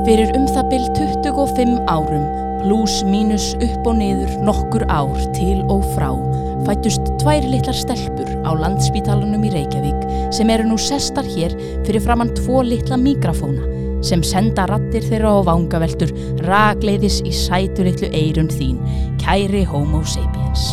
Fyrir um það byll 25 árum, pluss mínus upp og niður nokkur ár til og frá, fættust tvær litlar stelpur á landspítalunum í Reykjavík sem eru nú sestar hér fyrir framann tvo litla mikrafóna sem senda rattir þeirra á vangaveltur ragleiðis í sætu litlu eirun þín, kæri homo sapiens.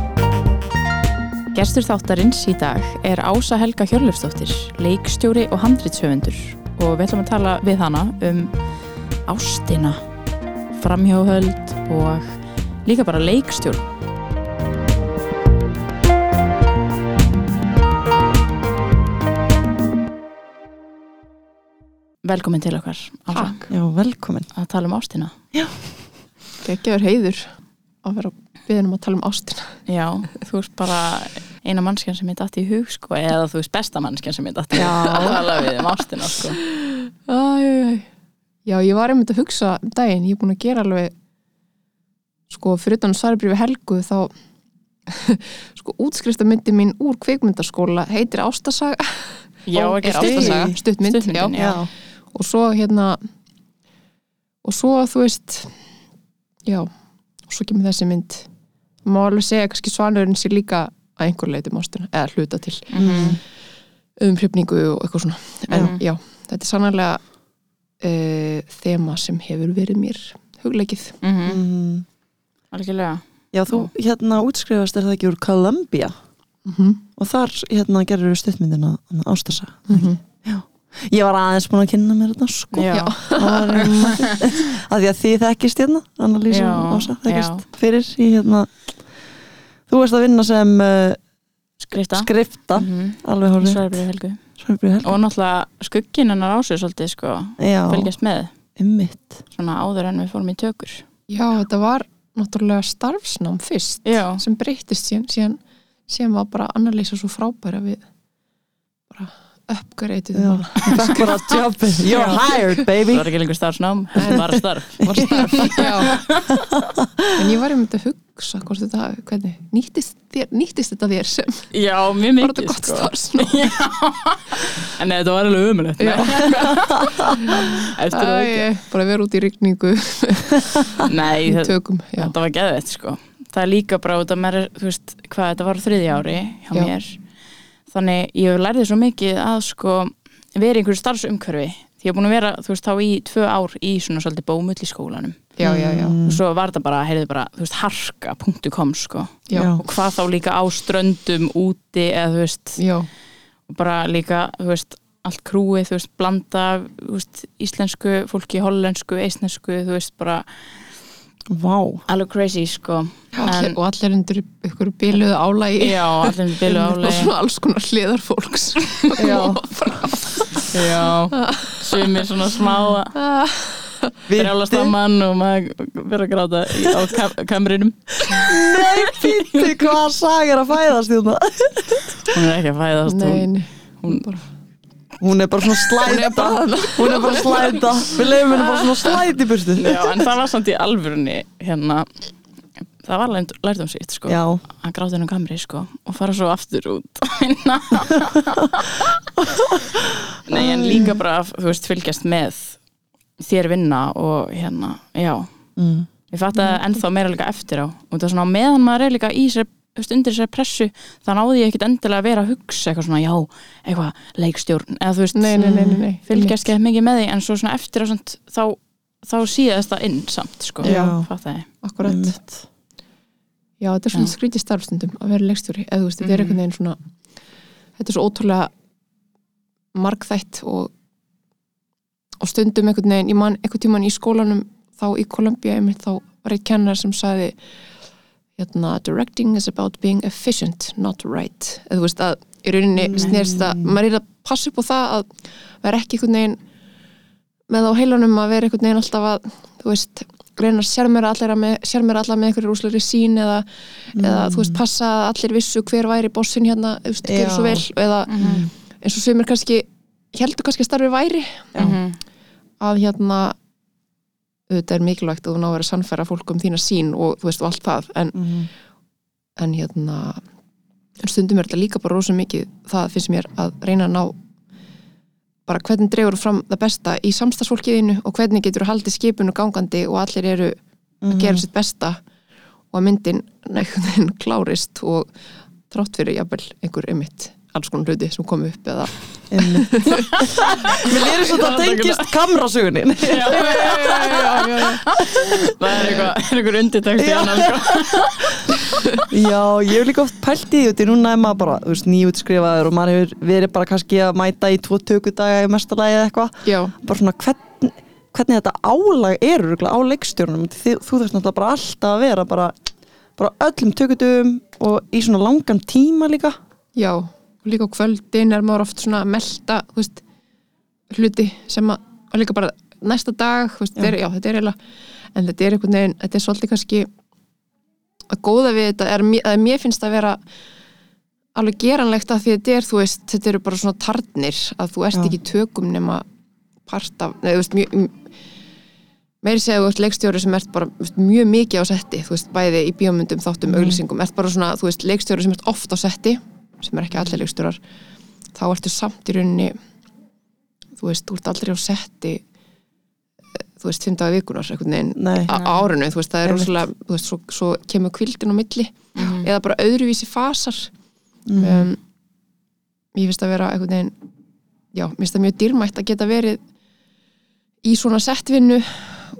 Gestur þáttarins í dag er Ása Helga Hjörlefsdóttir, leikstjóri og handrýtshöfundur og við ætlum að tala við hana um ástina, framhjóðhöld og líka bara leikstjórn. Velkomin til okkar, Ása, Já, velkomin. að tala um ástina. Gekkjaður heiður að vera beðin um að tala um ástina. Já, þú veist bara eina mannskjan sem ég dætti í hug sko, eða þú veist besta mannskjan sem ég dætti í hug að tala við um ástina sko. Æ. Já, ég var einmitt að hugsa um daginn, ég er búin að gera alveg sko, fyrir utan svaribrifi Helgu þá sko, útskriftamyndi mín úr kvikmyndaskóla heitir Ástasaga Já, ekki stuttsaga, stuttmynd, Stuttmyndin, já. já. og svo hérna og svo þú veist já, og svo kemur þessi mynd má alveg segja kannski svanurinn sér líka að einhver leiti ástina, eða hluta til Mhm. umhrifningu og eitthvað svona en Mhm. já, þetta er sannlega uh, þema sem hefur verið mér hugleikið Mhm. Mm. Algjörlega Já, þú hérna útskrifast er það ekki úr Columbia mm -hmm. og þar hérna gerur stuttmyndina Ástasa. Mm Ég var aðeins búin að kynna mér þetta sko. Já, að því að þið þekkist hérna Annalísa Já, og Ása þekkist fyrir í hérna Þú veist að vinna sem uh, skrifta. skrifta. Alveg hórið Svarbríð Helgu. Helga Og náttúrulega skugginn hennar ásið svolítið sko, Já, fylgjast með. Ymmit svona áður en við fórum í tökur. Já, þetta var náttúrulega starfsnám fyrst Já, sem breytist síðan, síðan sem var bara annarlýsa svo frábæra við bara uppgreitið. Ég fekk bara jobbið. You're Já. hired baby. Það var ekki lengur starfsnám þetta var starf var starf. Já. en ég var einmitt að hugsa hvort þetta, hvernig, nýttist, þér, nýttist þetta þér sem Já, mjög var mikið þetta gott sko. starfsnám? Já, en þetta var alveg umulegt Eftir að ekki bara vera út í rigningu. Nei, í þetta, tökum já. þetta var geðveitt sko. Það er líka bara út að mér, þú veist, hvað þetta var þriðja ári hjá Já. mér Þannig ég lærði svo mikið að sko vera í einhverju starfsumhverfi. Því ég er búin að vera, þú veist, þá í tvö ár í svona svolítið bómull í skólanum. Já, já, já, og svo var þetta bara, heyrðu bara, þú veist, harka.com sko. Já, og hvað þá líka á ströndum úti eða þú veist, já. og bara líka, þú veist, allt krúið, þú veist, blanda, af, þú veist, íslensku, fólki, hollensku, eisnesku, þú veist, bara Vá alveg crazy, sko. Allir, og allir undir ykkur biluðu álægi Já, allir byrju og álega. svona alls konar hliðar fólks Já. Já, sumir svona smá að brjála Viti saman og maður verður að gráta í, á kam kamrinum. Nei, píti, hvað saga er að fæðast þérna Hún er ekki að fæðast, hún, hún, bara Hún er bara svona slæta. Hún er bara slæta. Við leifum henni bara svona slæta í burtu. Já, en það var samt í alvörunni, hérna, það var lært, um sitt, sko. Já, að gráta hennar kamri sko og fara svo aftur út Nei en líka bara þú veist fylgjast með þér vinna og hérna já, mm. ég fatt að ennþá meira líka eftir á. Og það er svona meðan maður er líka í sér veist, undir sér pressu, þá náði ég ekkit endilega að vera að hugsa eitthvað svona, já, eitthvað leikstjórn, eða þú veist, Nei, nei, nei, nei, nei. fylgjast ekki mikið með því, en svo svona eftir á samt, þá, þá síðast það inn samt, sko, Já. Akkurat. Einmitt. Já, þetta er svona skrítið starfstundum að vera leikstjóri eða þú veist, þetta er einhvern veginn svona þetta er svo ótrúlega margþætt og og stundum einhvern veginn, ég man einhvern tíman í skólanum þá í Kolumbía einmitt þá var eitt kennar sem sagði hérna, directing is about being efficient, not right. Eða þú veist að í rauninni snerst það, maður er að passa upp á það að vera ekki einhvern veginn með á heilanum að vera einhvern veginn alltaf að þú veist, reyna að sérmera allir með, allar með einhverju rúsleiri sín eða, eða þú veist, passa að allir vissu hver væri bossin hérna, þú veist, gerðu svo vel eða eins og sumir kannski heldur kannski að starfi væri. Mhm. að hérna auðvitað er mikilvægt að þú ná að vera að sannfæra fólk um þína sín og þú veist og allt það. En, Mhm. en hérna en stundum er þetta líka bara rosa mikið. Það finnst mér að reyna að ná bara hvernig dregur fram það besta í samstagsfólkiðinu og hvernig getur haldið skipinu gangandi og allir eru að gera sitt besta og að myndin neikundin klárist og trátt fyrir jafnvel einhver ymitt alls konar hluti sem kom upp eða. Mér lýður svo að það. tengist kamrasugunin það er eitthvað, er eitthvað undirtækt í annan sko. Já, ég hef líka oft pælt í því núna er maður bara, þú veist, nýjútskrifaður og maður hefur verið bara kannski að mæta í tvo tökudaga í mestalagi eða eitthvað. Já, bara svona hvern, hvernig þetta álag er á leikstjórnum þú, þú þarfst náttúrulega bara alltaf að vera bara, bara öllum tökudum og í svona langan tíma líka. Já og líka á kvöldin er maður oft svona að melta þú veist, hluti sem að og líka bara næsta dag veist, já. Er, já, þetta er eiginlega en þetta er einhvern veginn, þetta er svolítið kannski að góða við þetta er, að mér finnst að vera alveg geranlegt að því þetta er, veist, þetta eru bara svona tarnir að þú ert Já. ekki tökum nema part af, neða, þú veist, mjög meiri segja þú ert leikstjóri sem ert bara veist, mjög mikið á setti, þú veist, bæði í bíómyndum, þáttum, auglýsingum, ert bara svona, þú veist, leikstjóri sem ert oft á setti, sem er ekki allir leikstjórar, þá ertu samt í rauninni þú veist, þú ert aldrei á setti þú veist, fimm daga vikunar á á árinu, þú veist, það er rosalega þú veist, svo, svo kemur kvildin á milli. Eða bara öðruvísi fasar. Mhm. um, ég finnst að vera einhvern veginn já, mér finnst það mjög dýrmætt að geta verið í svona settvinnu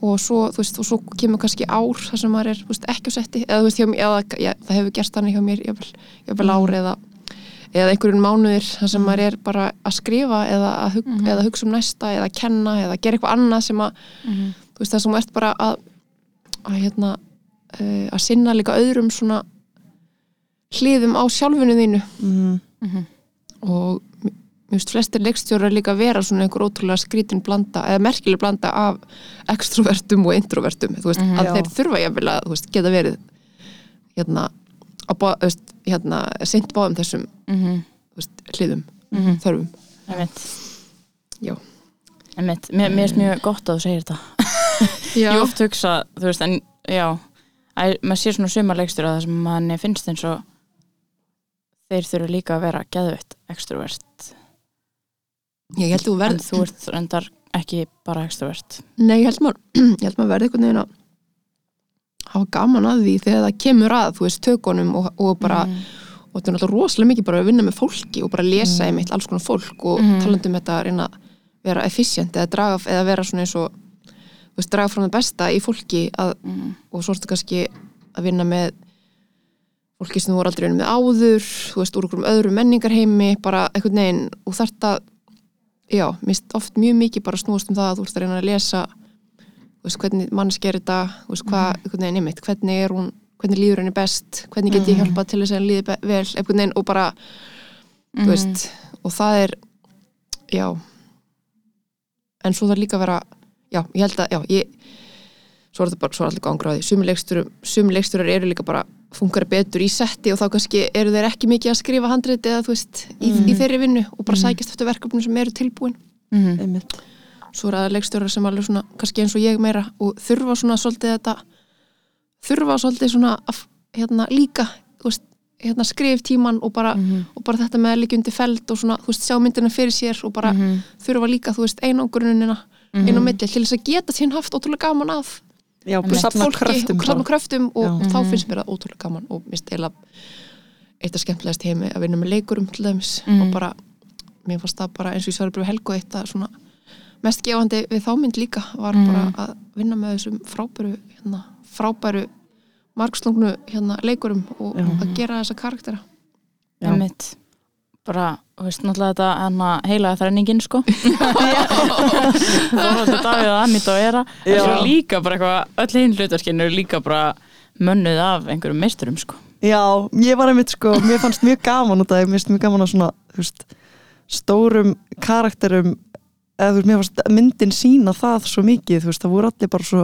og svo, þú veist, og svo kemur kannski ár þar sem maður er, þú veist, ekki á setti. Eða þú veist, mér, eða, já, það hefur gerst þannig hjá mér jafnvel, jafnvel ár eða eða einhverjum mánuðir þar sem maður er bara að skrifa eða að hug, eða hugsa um næsta eða að kenna eða gera eitthvað annað sem að þú veist það sem ert bara að að hérna uh, að sinna líka öðrum svona hliðum á sjálfinu þínu. Mhm. og mér finnst flestir leikstjórar líka vera svona einhver ótrúlega skrítin blanda eða merkileg blanda af extrovertum og introvertum þú veist, að Já. þeir þurfa jafnvel að þú veist, geta verið hérna, hérna sint báðum þessum Mhm. þú veist, hliðum, Mhm. þörfum Einmitt. Já. Einmitt. Mér, mér er mjög gott að þú segir þetta ég oft hugsa, þú veist, en já að, maður sér svona sumarleikstur að það sem manni finnst eins og þeir þurfa líka að vera geðveitt extrovert, ég held þú en verð þú ert reyndar ekki bara extrovert Nei, ég held maður, ég held maður verði einhvern veginn að hafa gaman að því þegar það kemur að, þú veist, tökunum og, og bara, Mhm. og þetta er náttúrulega rosalega mikið bara að vinna með fólki og bara lesa einmitt alls konar fólk og Mhm. talandi um þetta að reyna að vera efficient eða draga, eða vera svona eins og þú veist, draga fram það besta í fólki að, Mhm. og svo ertu kannski að vinna með fólki sem þú voru aldrei vinna með áður þú veist, úr okkur um öðru menningarheimi bara einhvern veginn, og að já, mist oft mjög mikið bara snúast um það að þú ert að reyna að lesa veist, hvernig mannski er þetta? Veist, hvað, einhvern veginn einmitt, hvernig er hún hvernig líður henni best, hvernig get ég hjálpað til þess að henni líði vel, einhvern veginn og bara þú veist, og það er já. En svo það líka vera já, ég held að, já, ég svo er þetta bara, svo er allir gangur á því. Sumi leiksturar, eru líka bara funkar betur í setti og þá kannski eru þeir ekki mikið að skrifa handrit eða þú veist í, í þeirri vinnu og bara sækist eftir verkefnum sem eru tilbúin. Mhm. Einmitt. Svo er það leikstjórar sem alveg svona kannski eins og ég meira og þurfa svona svolítið þetta þurfa svolítið svona að, hérna líka þú veist, hérna skrif tíman og bara, og bara þetta með að undir feld og svona, þú veist, sjá myndina fyrir sér og bara þurfa líka, þú veist, einangurunina einn á milli til þess að geta sín haft ótrúlega gaman að. Já, veist, safna kröftum og safna kröftum og, og þá finnst mér það ótrúlega gaman og minnst eila eitt af skemmtilegast heimi að vinna með leikurum til dæmis. Og bara, mér fannst það bara eins og ég svarði bara helgu eitt að svona mest gefandi við þá mynd líka var bara að vinna með þessum frábæru hérna, frábæru margslungnu hérna leikurum og Já. að gera þessa karaktera. Já. einmitt. Bara, þú veist, náttúrulega þetta hana heila þræningin, sko. Þorvaldur Davíð og Anita og Era. En svo líka bara eitthvað öll hinn hlutverkinu eru líka bara mönnuð af einhverjum meisturum, sko. Já, ég var einmitt sko, mér fannst mjög gaman út af því, mér finnst mjög gaman að svona, þú veist, stórum karakterum, eða þú veist, mér fannst myndin sína það svo mikið, þú veist, það voru allir bara svo,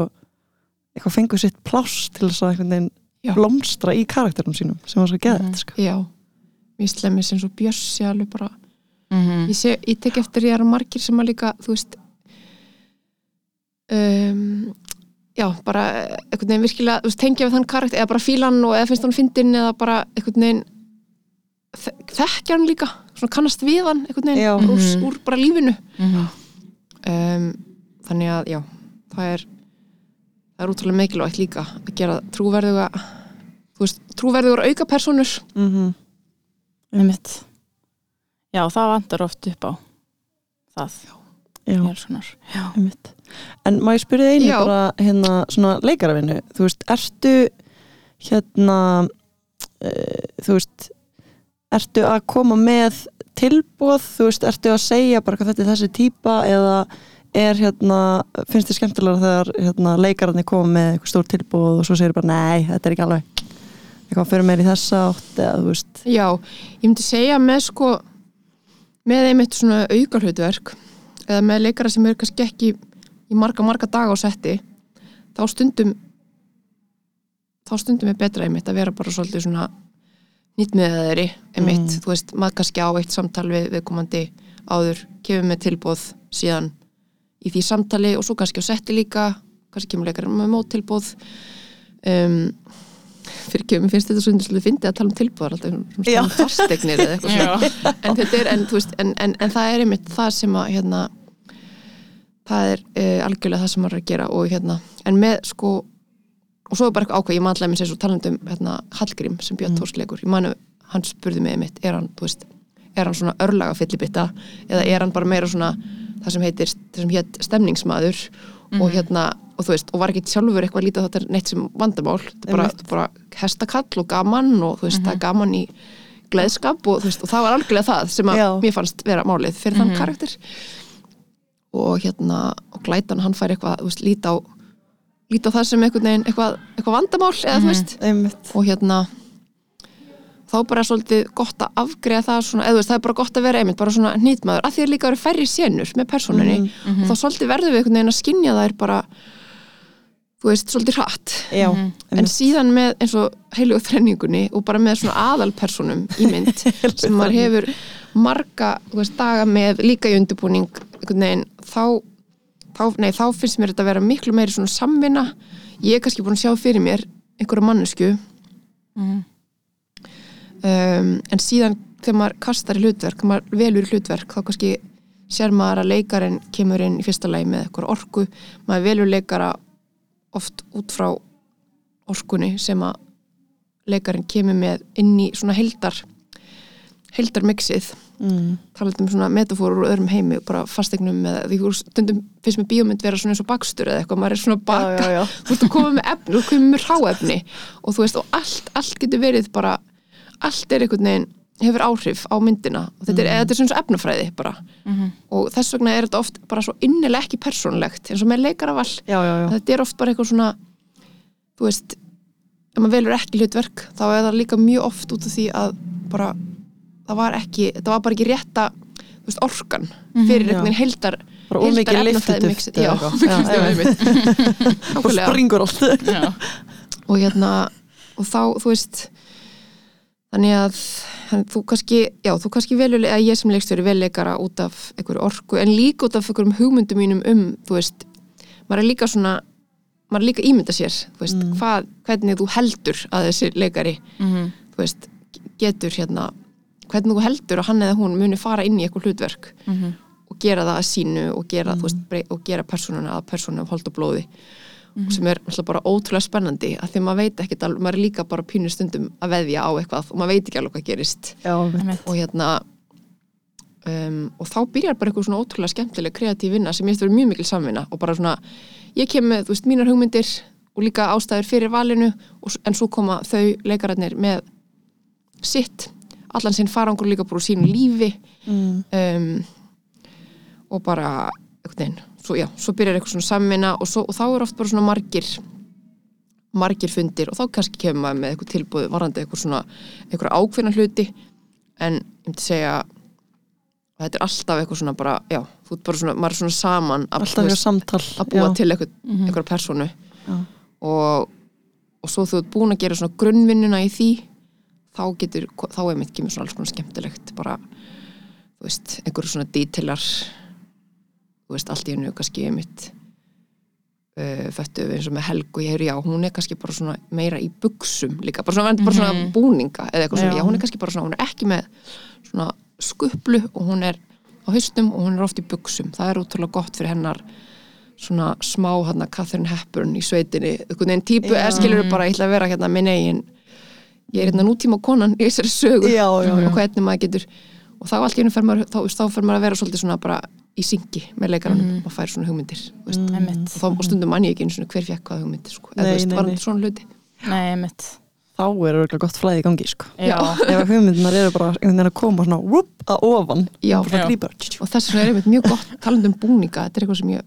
eitthvað fenguð sitt pláss til þess að einhvern veginn Já. blómstra í karakterum sínum, sem var svo geðið, Mhm. sko. Já, mér slemmis eins og Bjössi alveg bara, mm ég, sé, ég tek eftir ég er margir sem að líka, þú veist um, já, bara einhvern veginn virkilega, þú veist, tengja við þann karakter eða bara fílan og eða finnst hann fyndin eða bara einhvern veginn þe- þekkja hann líka, svona kannast við hann einhvern veginn, Já. úr, Mhm. úr bara lífinu -hmm. Um, þannig að já, það er það er útrúlega mikilvægt líka að gera trúverðuga þú veist, trúverðugur auka personur Mm einmitt. Já, það vantar oft upp á það. Já, já. einmitt. En má ég spyrja einu Já. bara, hérna, svona leikaravinnu, þú veist, ertu, hérna, uh, þú veist, ertu að koma með tilbúð, þú veist, ertu að segja bara hvað þetta er þessi típa eða er hérna, finnst þið skemmtilega þegar hérna, leikararnir koma með eitthvað stór tilbúð og svo segir bara nei, þetta er ekki alveg eitthvað fyrir meir í þessa átt eða þú veist, Já, ég myndi segja með sko með einmitt svona auka hlutverk eða með leikara sem eru kannski ekki í marga, marga daga á setti þá stundum þá stundum er betra einmitt að vera bara svolítið svona nýtt með þeirri einmitt, Mm. þú veist, maður kannski á eitt samtal við viðkomandi áður kemur með tilbóð síðan í því samtali og svo kannski á setti líka kannski kemur leikara með móttilbóð um, fyrir kemur finnst þetta svona svolítið fyndið að tala um tilbúðar alltaf svona Já. um fastegnir eða eitthvað svona en þetta er, en, þú veist, en, en, en það er einmitt það sem að hérna, það er uh, algjörlega það sem maður er að gera og hérna, en með sko og svo er bara eitthvað ákveð, ég manlega minn sér svo talandi um hérna, Hallgrím sem Björn Mm. mm. Tórsleikur ég manu, hann spurði mig einmitt er hann, veist, er hann svona örlaga fyllibitta eða er hann bara meira svona það sem heitir, það sem hétt stemningsmaður? Og hérna, og þú veist, og var ekki sjálfur eitthvað lítið þetta er neitt sem vandamál? Þetta er bara, bara hestakall og gaman og þú veist, það er gaman í gleðskap og þú veist, og það var algjörlega það sem að Já. mér fannst vera málið fyrir þann karakter. Og hérna, og glætan hann fær eitthvað, þú veist, líta á líta á það sem einhvern veginn eitthvað, eitthvað vandamál eða þú veist, einmitt og hérna þá bara svolítið gott að afgreða það svona, eða þú veist, það er bara gott að vera einmitt bara svona nýtmaður, að því er líka að vera færri senur með personunni Mhm. og þá svolítið verðum við einhvern veginn að skinja þær bara þú veist, svolítið hratt Já, Mhm. en einmitt. síðan með eins og heilugu þrenningunni og bara með svona aðalpersonum í mynd sem maður hefur marga þú veist, daga með líka í undirbúning einhvern veginn, þá, þá, nei, þá finnst mér þetta að vera miklu meiri svona samvinna. Ég er kannski búin að sjá fyrir mér einhverja mannesku Mhm. um, en síðan þegar maður kastar í hlutverk, maður velur í hlutverk þá kannski sér maður að leikarinn kemur inn í fyrsta lagi með eitthvað orku. Maður velur leikara oft út frá orkunni sem að leikarinn kemur með inn í svona heldar heldarmixið mm. talað um svona metafórur úr öðrum heimi bara fastegnum með, því þú stundum finnst mér bíómynd vera svona eins og bakstur eða eitthvað, maður er svona baka já, já, já. þú ert að koma með efni, þú ert að koma með ráefni og þú veist, og allt, allt getur verið bara, allt er einhvern veginn hefur áhrif á myndina og þetta er, mm. þetta er svona svo efnafræði bara Mhm. og þess vegna er þetta oft bara svo innilega ekki persónlegt eins og með já, já. þetta er oft bara eitthvað svona þú veist, ef maður velur ekki hlutverk þá er það líka mjög oft út af því að bara, það var ekki þetta var bara ekki rétta veist, orkan fyrir já. einhvern veginn heldar bara of mikið liftituft. Já, eða mikið liftituft, og springur allt Já. og hérna og þá, þú veist þannig að hann, þú kannski, já, þú kannski velur að ég sem leikstjóri vel leikara út af einhverju orku, en líka út af einhverjum hugmyndum mínum um, þú veist maður er líka svona, maður er líka ímynda sér, þú veist, Mm. hvað, hvernig þú heldur að þessi leikari, Mhm. þú veist getur hérna, hvernig þú heldur að hann eða hún muni fara inn í eitthvað hlutverk Mhm. og gera það að sínu og gera, Mm. veist, brey- og gera persónuna að persónu af hold og blóði sem er alltaf bara ótrúlega spennandi að því maður veit ekkert alveg, maður er líka bara pínu stundum að veðja á eitthvað og maður veit ekki alveg hvað gerist já, og hérna um, og þá byrjar bara eitthvað svona ótrúlega skemmtileg kreatív vinna sem ég eftir mjög mikil samvinna og bara svona, ég kem með, þú veist, mínar hugmyndir og líka ástæður fyrir valinu og, en svo koma þau leikararnir með sitt allan sinn farangur líka bara úr sínu lífi mm. um, og bara einhvern veginn, svo, svo byrjar eitthvað svona samvinna og, svo, og þá er oft bara svona margir margir fundir og þá kannski kemur maður með eitthvað tilbúð varandi eitthvað svona eitthvað ákveðna hluti en ég myndi segja þetta er alltaf eitthvað svona bara, já, þú ert bara svona, maður er svona saman að, samtal að búa já. til eitthvað, Mhm. eitthvað personu Já. og, og svo þú ert búin að gera svona grunnvinnuna í því þá getur, þá er mitt kemur svona alls konar skemmtilegt bara, þú veist, einhverju svona dítilar þú veist, allt í hennu kannski mitt uh, föttu við eins og með Helgu, ég hefur já, hún er kannski bara svona meira í buksum líka, bara svona, bara svona Mhm. búninga eða eitthvað svona, Já. já, hún er kannski bara svona, hún er ekki með svona skuplu og hún er á haustum og hún er oft í buksum það er útrúlega gott fyrir hennar svona smá hann að Catherine Hepburn í sveitinni, einhvern veginn típu Já. eða skilur bara, ég ætla að vera hérna minn eigin ég er hérna nútíma konan í þessari sögu já, já, já. og hvernig maður getur og þá allt í hennu fer maður, þá, þá fer maður að vera svolítið svona bara í syngi með leikaranum og fær svona hugmyndir. Mm. Og, þá, og stundum mann ég ekki eins og hver fekk hvað hugmyndir sko. eða þú veist, var nei. þetta svona hluti Nei, einmitt þá er örgulega gott flæði í gangi sko. Ef hugmyndunar eru bara einhvern veginn að koma svona whoop, að ofan Já. grípa og þess vegna er einmitt mjög gott talandi um búninga, þetta er eitthvað sem ég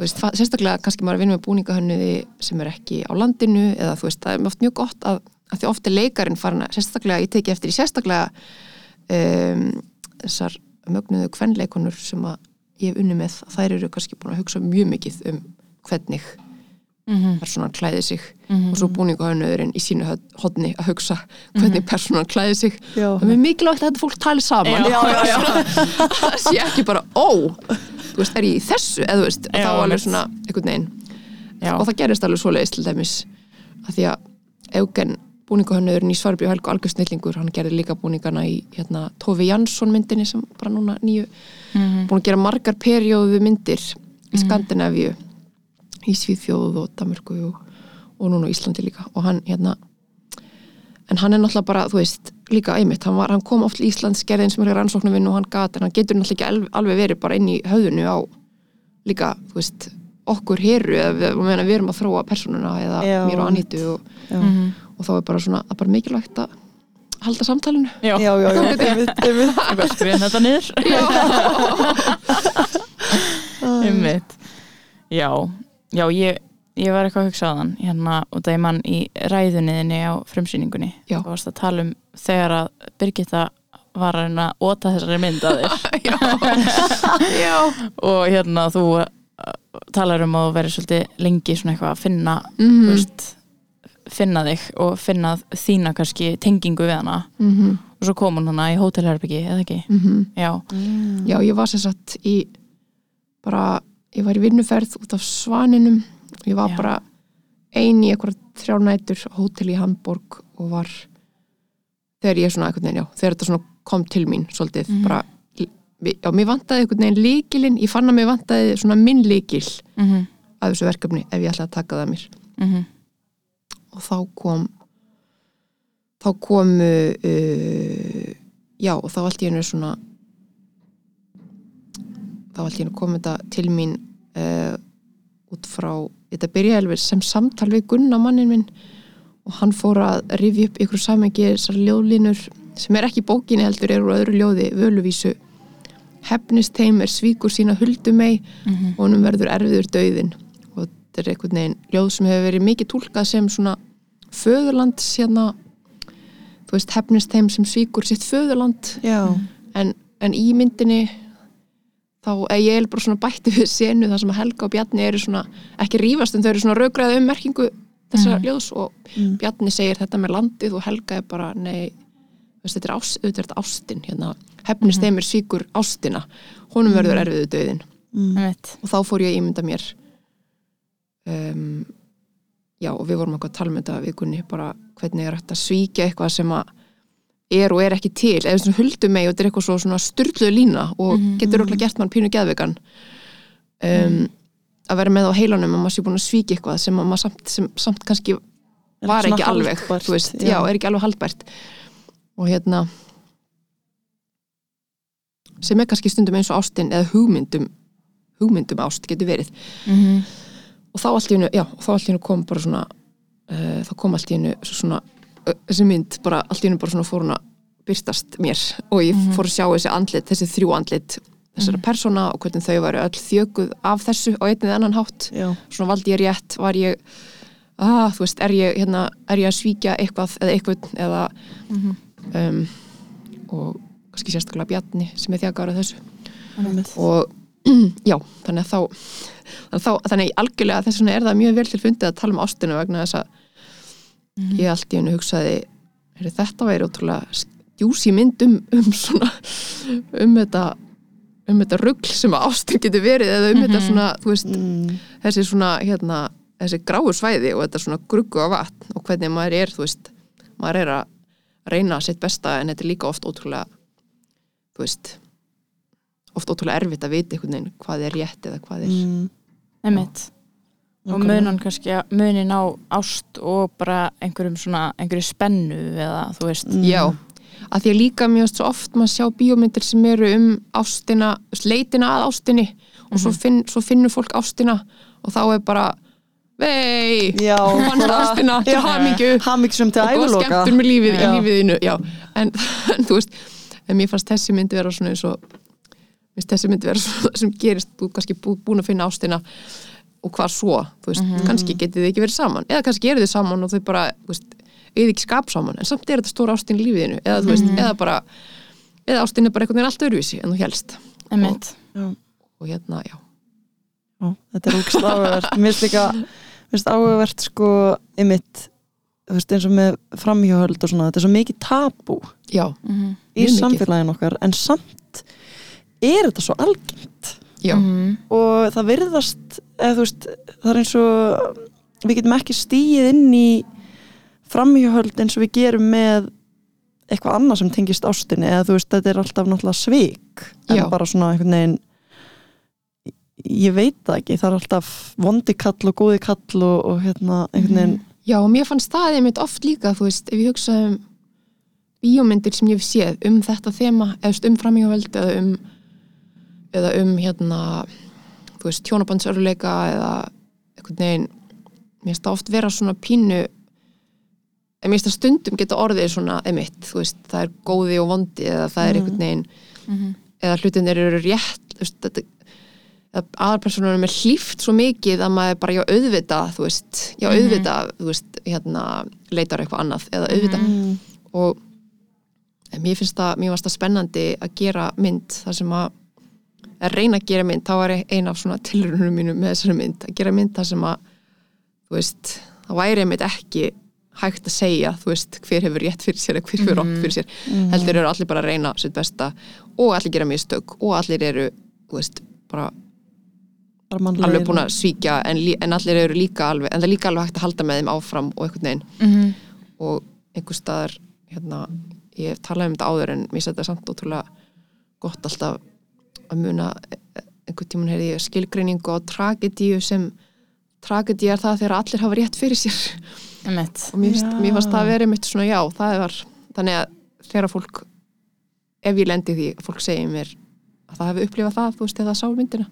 veist, sérstaklega kannski maður er að vinna með búningahönnuði sem er ekki á landinu eða þú veist, það er oft mjög gott að, að því oft er leikarinn farin að, sérstaklega, ég teki eftir í sérstaklega um, þessar mögnuðu kvenleikonur sem að ég hef unni með, þær eru kannski búin að hugsa mjög mikið um hvernig Mhm. personan klæði sig Mhm. og svo búningahönnuðurinn í sínu hodni að hugsa hvernig personan klæði sig. Já, það er mikilvægt að þetta fólk tali saman. Já, já, já. það sé ekki bara ó, þú veist, er ég í þessu? Eða þú veist, þá alveg svona einhvern veginn, og það gerist alveg svoleiðis til dæmis, að því að Eugen búningahönnurinn í Svarbjörn Helgu algjör snillingur, hann gerði líka búningana í hérna, Tofi Jansson myndinni sem bara núna nýju, Mhm. búin að gera margar perjóðu myndir í Skandinavíu í Svíðfjóð og Danmörku og, og núna á Íslandi líka og hann hérna en hann er náttúrulega bara, þú veist, líka einmitt hann, var, hann kom oft til Íslands, gerði eins og mjög rannsóknarvinn og hann gat, en hann getur náttúrulega ekki alveg, verið bara inn í höfðinu á líka, þú veist, okkur heru eða við, og við erum að þróa persónuna eða Já, mér og Anítu og, já. Og þá er bara svona, það er bara mikilvægt að halda samtalinu. Já, já, já, já, einmitt, einmitt. Eitthvað skrifin þetta niður. Einmitt. Já, já ég, ég var eitthvað að hugsa á þann hérna út af ég mann í ræðunniðinni á frumsýningunni Já. og varst að tala um þegar að Birgitta var að reyna að óta þessari mynd að þér. Já, og hérna þú uh, talar um að vera svolítið lengi svona eitthvað að finna mm veist, finna þig og finna þína kannski tengingu við hana. -hmm. og svo kom hún hana í hótelherbyggi eða ekki? Mm Já, Já, ég var sem sagt í bara, ég var í vinnuferð út af Svaninum. Ég var Já. bara ein í eitthvað þrjá nætur á hótel í Hamburg og var þegar ég svona veginn, já, þegar þetta svona kom til mín svolítið, Mhm. bara já, mér vantaði einhvern veginn líkilinn ég fann að mér vantaði svona minn líkil mhm, að þessu verkefni ef ég ætla að taka það að mér. Mhm og þá kom þá komu uh, já og þá allt í hennu svona þá allt í hennu kom þetta til mín uh, út frá þetta byrjaði alveg sem samtal við Gunna mannin minn. Og hann fór að rifja upp ykkur samengi þessar ljóðlínur sem er ekki bókinni heldur er úr öðru ljóði völuvísu. Hefnist þeim er svíkur sína huldumei Mhm. og honum verður erfiður dauðin og þetta er einhvern veginn ljóð sem hefur verið mikið túlkað sem svona föðurlands hérna þú veist, hefnist þeim sem svíkur sitt föðurland já, en, en í myndinni þá er ég bara svona bætti við senu þar sem Helga og Bjarni eru svona ekki rífast en þau eru svona raugraði um merkingu þessara Mhm. ljóðs og Mm. Bjarni segir þetta með landið og Helga er bara nei, veist, þetta er, ás, auðvitað er þetta ástin hérna, hefnist Mhm. þeim er svíkur ástina honum verður erfiðu döðin mm. Og þá fór ég að ímynda mér um, já og við vorum eitthvað að tala um þetta við kunni bara hvernig er að svíkja eitthvað sem að er og er ekki til eða svona huldum mig og þetta er eitthvað svo svona styrluð lína og Mhm. getur okkur gert mann pínu geðvegan um, að vera með á heilanum að maður sé búin að svíkja eitthvað sem að maður samt, sem, samt kannski var ekki alveg haldbært, veist, já. er ekki alveg haldbært og hérna sem er kannski stundum eins og ástin eða hugmyndum hugmyndum ást getur verið Mhm. Og þá allt í hennu, já, þá allt í hennu kom bara svona uh, þá kom allt í hennu svona, uh, þessi mynd, bara allt í hennu bara svona fór hún að byrstast mér. Og ég fór að sjá þessi andlit, þessi þrjú andlit þessara persóna og hvernig þau varu öll þjökuð af þessu á einnið annan hátt. Já, svona valdi ég rétt, var ég ah, þú veist, er ég, hérna, er ég að svíkja eitthvað eða eitthvað eða um, og kannski sérstaklega Bjarni sem er þjakaður af þessu. Og já, þannig að þá þannig, að þá, þannig algjörlega þess vegna er það mjög vel til fundið að tala um ástina vegna þess að ég allt í hennu hugsaði er þetta væri ótrúlega djúsi mynd um, um svona um þetta um þetta rugl sem að ástin getur verið eða um þetta svona, þú veist Mm, þessi svona, hérna, þessi gráu svæði og þetta svona gruggu af vatn og hvernig maður er, þú veist, maður er að reyna sitt besta en þetta er líka oft ótrúlega, þú veist, oft ótrúlega erfitt að vita einhvern veginn hvað er rétt eða hvað er. mm, Einmitt. Og munan kannski að munin á ást og bara einhverjum svona, einhverju spennu eða þú veist. Mm. Já, að því að líka mjög svo oft maður sjá bíómyndir sem eru um ástina, leitina að ástinni og svo, finn, svo finnur fólk ástina og þá er bara vei, Já, þú fannst ástina til hamingju og góð skemmtur með lífið í Já. lífiðinu já. en, en þú veist en mér fannst þessi myndi vera svona eins og finnst þessi myndi vera svona sem gerist þú ert kannski bú, búin að finna ástina og hvað svo, þú veist, kannski getið þið ekki verið saman, eða kannski eru þið saman og þau bara, þú veist, eða ekki skap saman en samt er þetta stóra ástin í lífiðinu eða þú veist, eða bara eða ástin er bara einhvern veginn allt öðruvísi en þú helst Einmitt. Já. og hérna, já, Já, þetta er úkst áhugavert. Mér finnst líka, mér finnst áhugavert sko ymitt, þú veist eins og með framhjóhöld og svona, þetta er svo mikið tabú já, Mhm. í samfélagin okkar en samt er þetta svo algengt já, Mhm. og það virðast eða þú veist, það er eins og við getum ekki stíið inn í framhjóhöld eins og við gerum með eitthvað annað sem tengist ástinni eða þú veist, þetta er alltaf náttúrulega svik en Já. bara svona einhvern veginn ég veit það ekki, það er alltaf vondi kall og góði kall og, og hérna einhvern veginn já, og mér fannst það einmitt oft líka, þú veist, ef ég hugsa um bíómyndir sem ég hef séð um þetta þema, eða um framhjóðveld eða um eða um hérna þú veist, tjónabandsöruleika eða einhvern veginn mér finnst það oft vera svona pínu en mér finnst það stundum geta orðið svona emitt, þú veist, það er góði og vondi eða það er einhvern veginn Mhm. eða hlutinir eru rétt þú veist, þetta aðarpersonunum er hlýft svo mikið að maður bara, já, auðvita þú veist, já, auðvita þú veist, hérna, leitar eitthvað annað eða auðvita mm, og en mér finnst það, mér finnst það spennandi að gera mynd þar sem að að reyna að gera mynd, þá var ein af svona tilrunum mínum með þessari mynd, að gera mynd þar sem að, þú veist það væri einmitt ekki hægt að segja þú veist, hver hefur rétt fyrir sér eða hver hefur rátt fyrir sér, heldur eru allir bara að reyna sitt besta og allir gera mistök og allir eru, þú veist, bara bara alveg búin að svíkja en, en allir eru líka alveg, en það er líka alveg hægt að halda með þeim áfram og einhvern veginn. Mhm. og einhver staðar hérna, ég hef talað um þetta áður en mér setja samt ótrúlega gott alltaf að muna einhvern tímann heyrði ég skilgreiningu á tragedíu sem tragedíu er það þegar allir hafa rétt fyrir sér. Og mér, fannst það að vera mitt svona já, það var þannig að þegar fólk ef ég lendi í því, að fólk segir mér að það hefði upplifað það, þú veist, þegar það sá myndina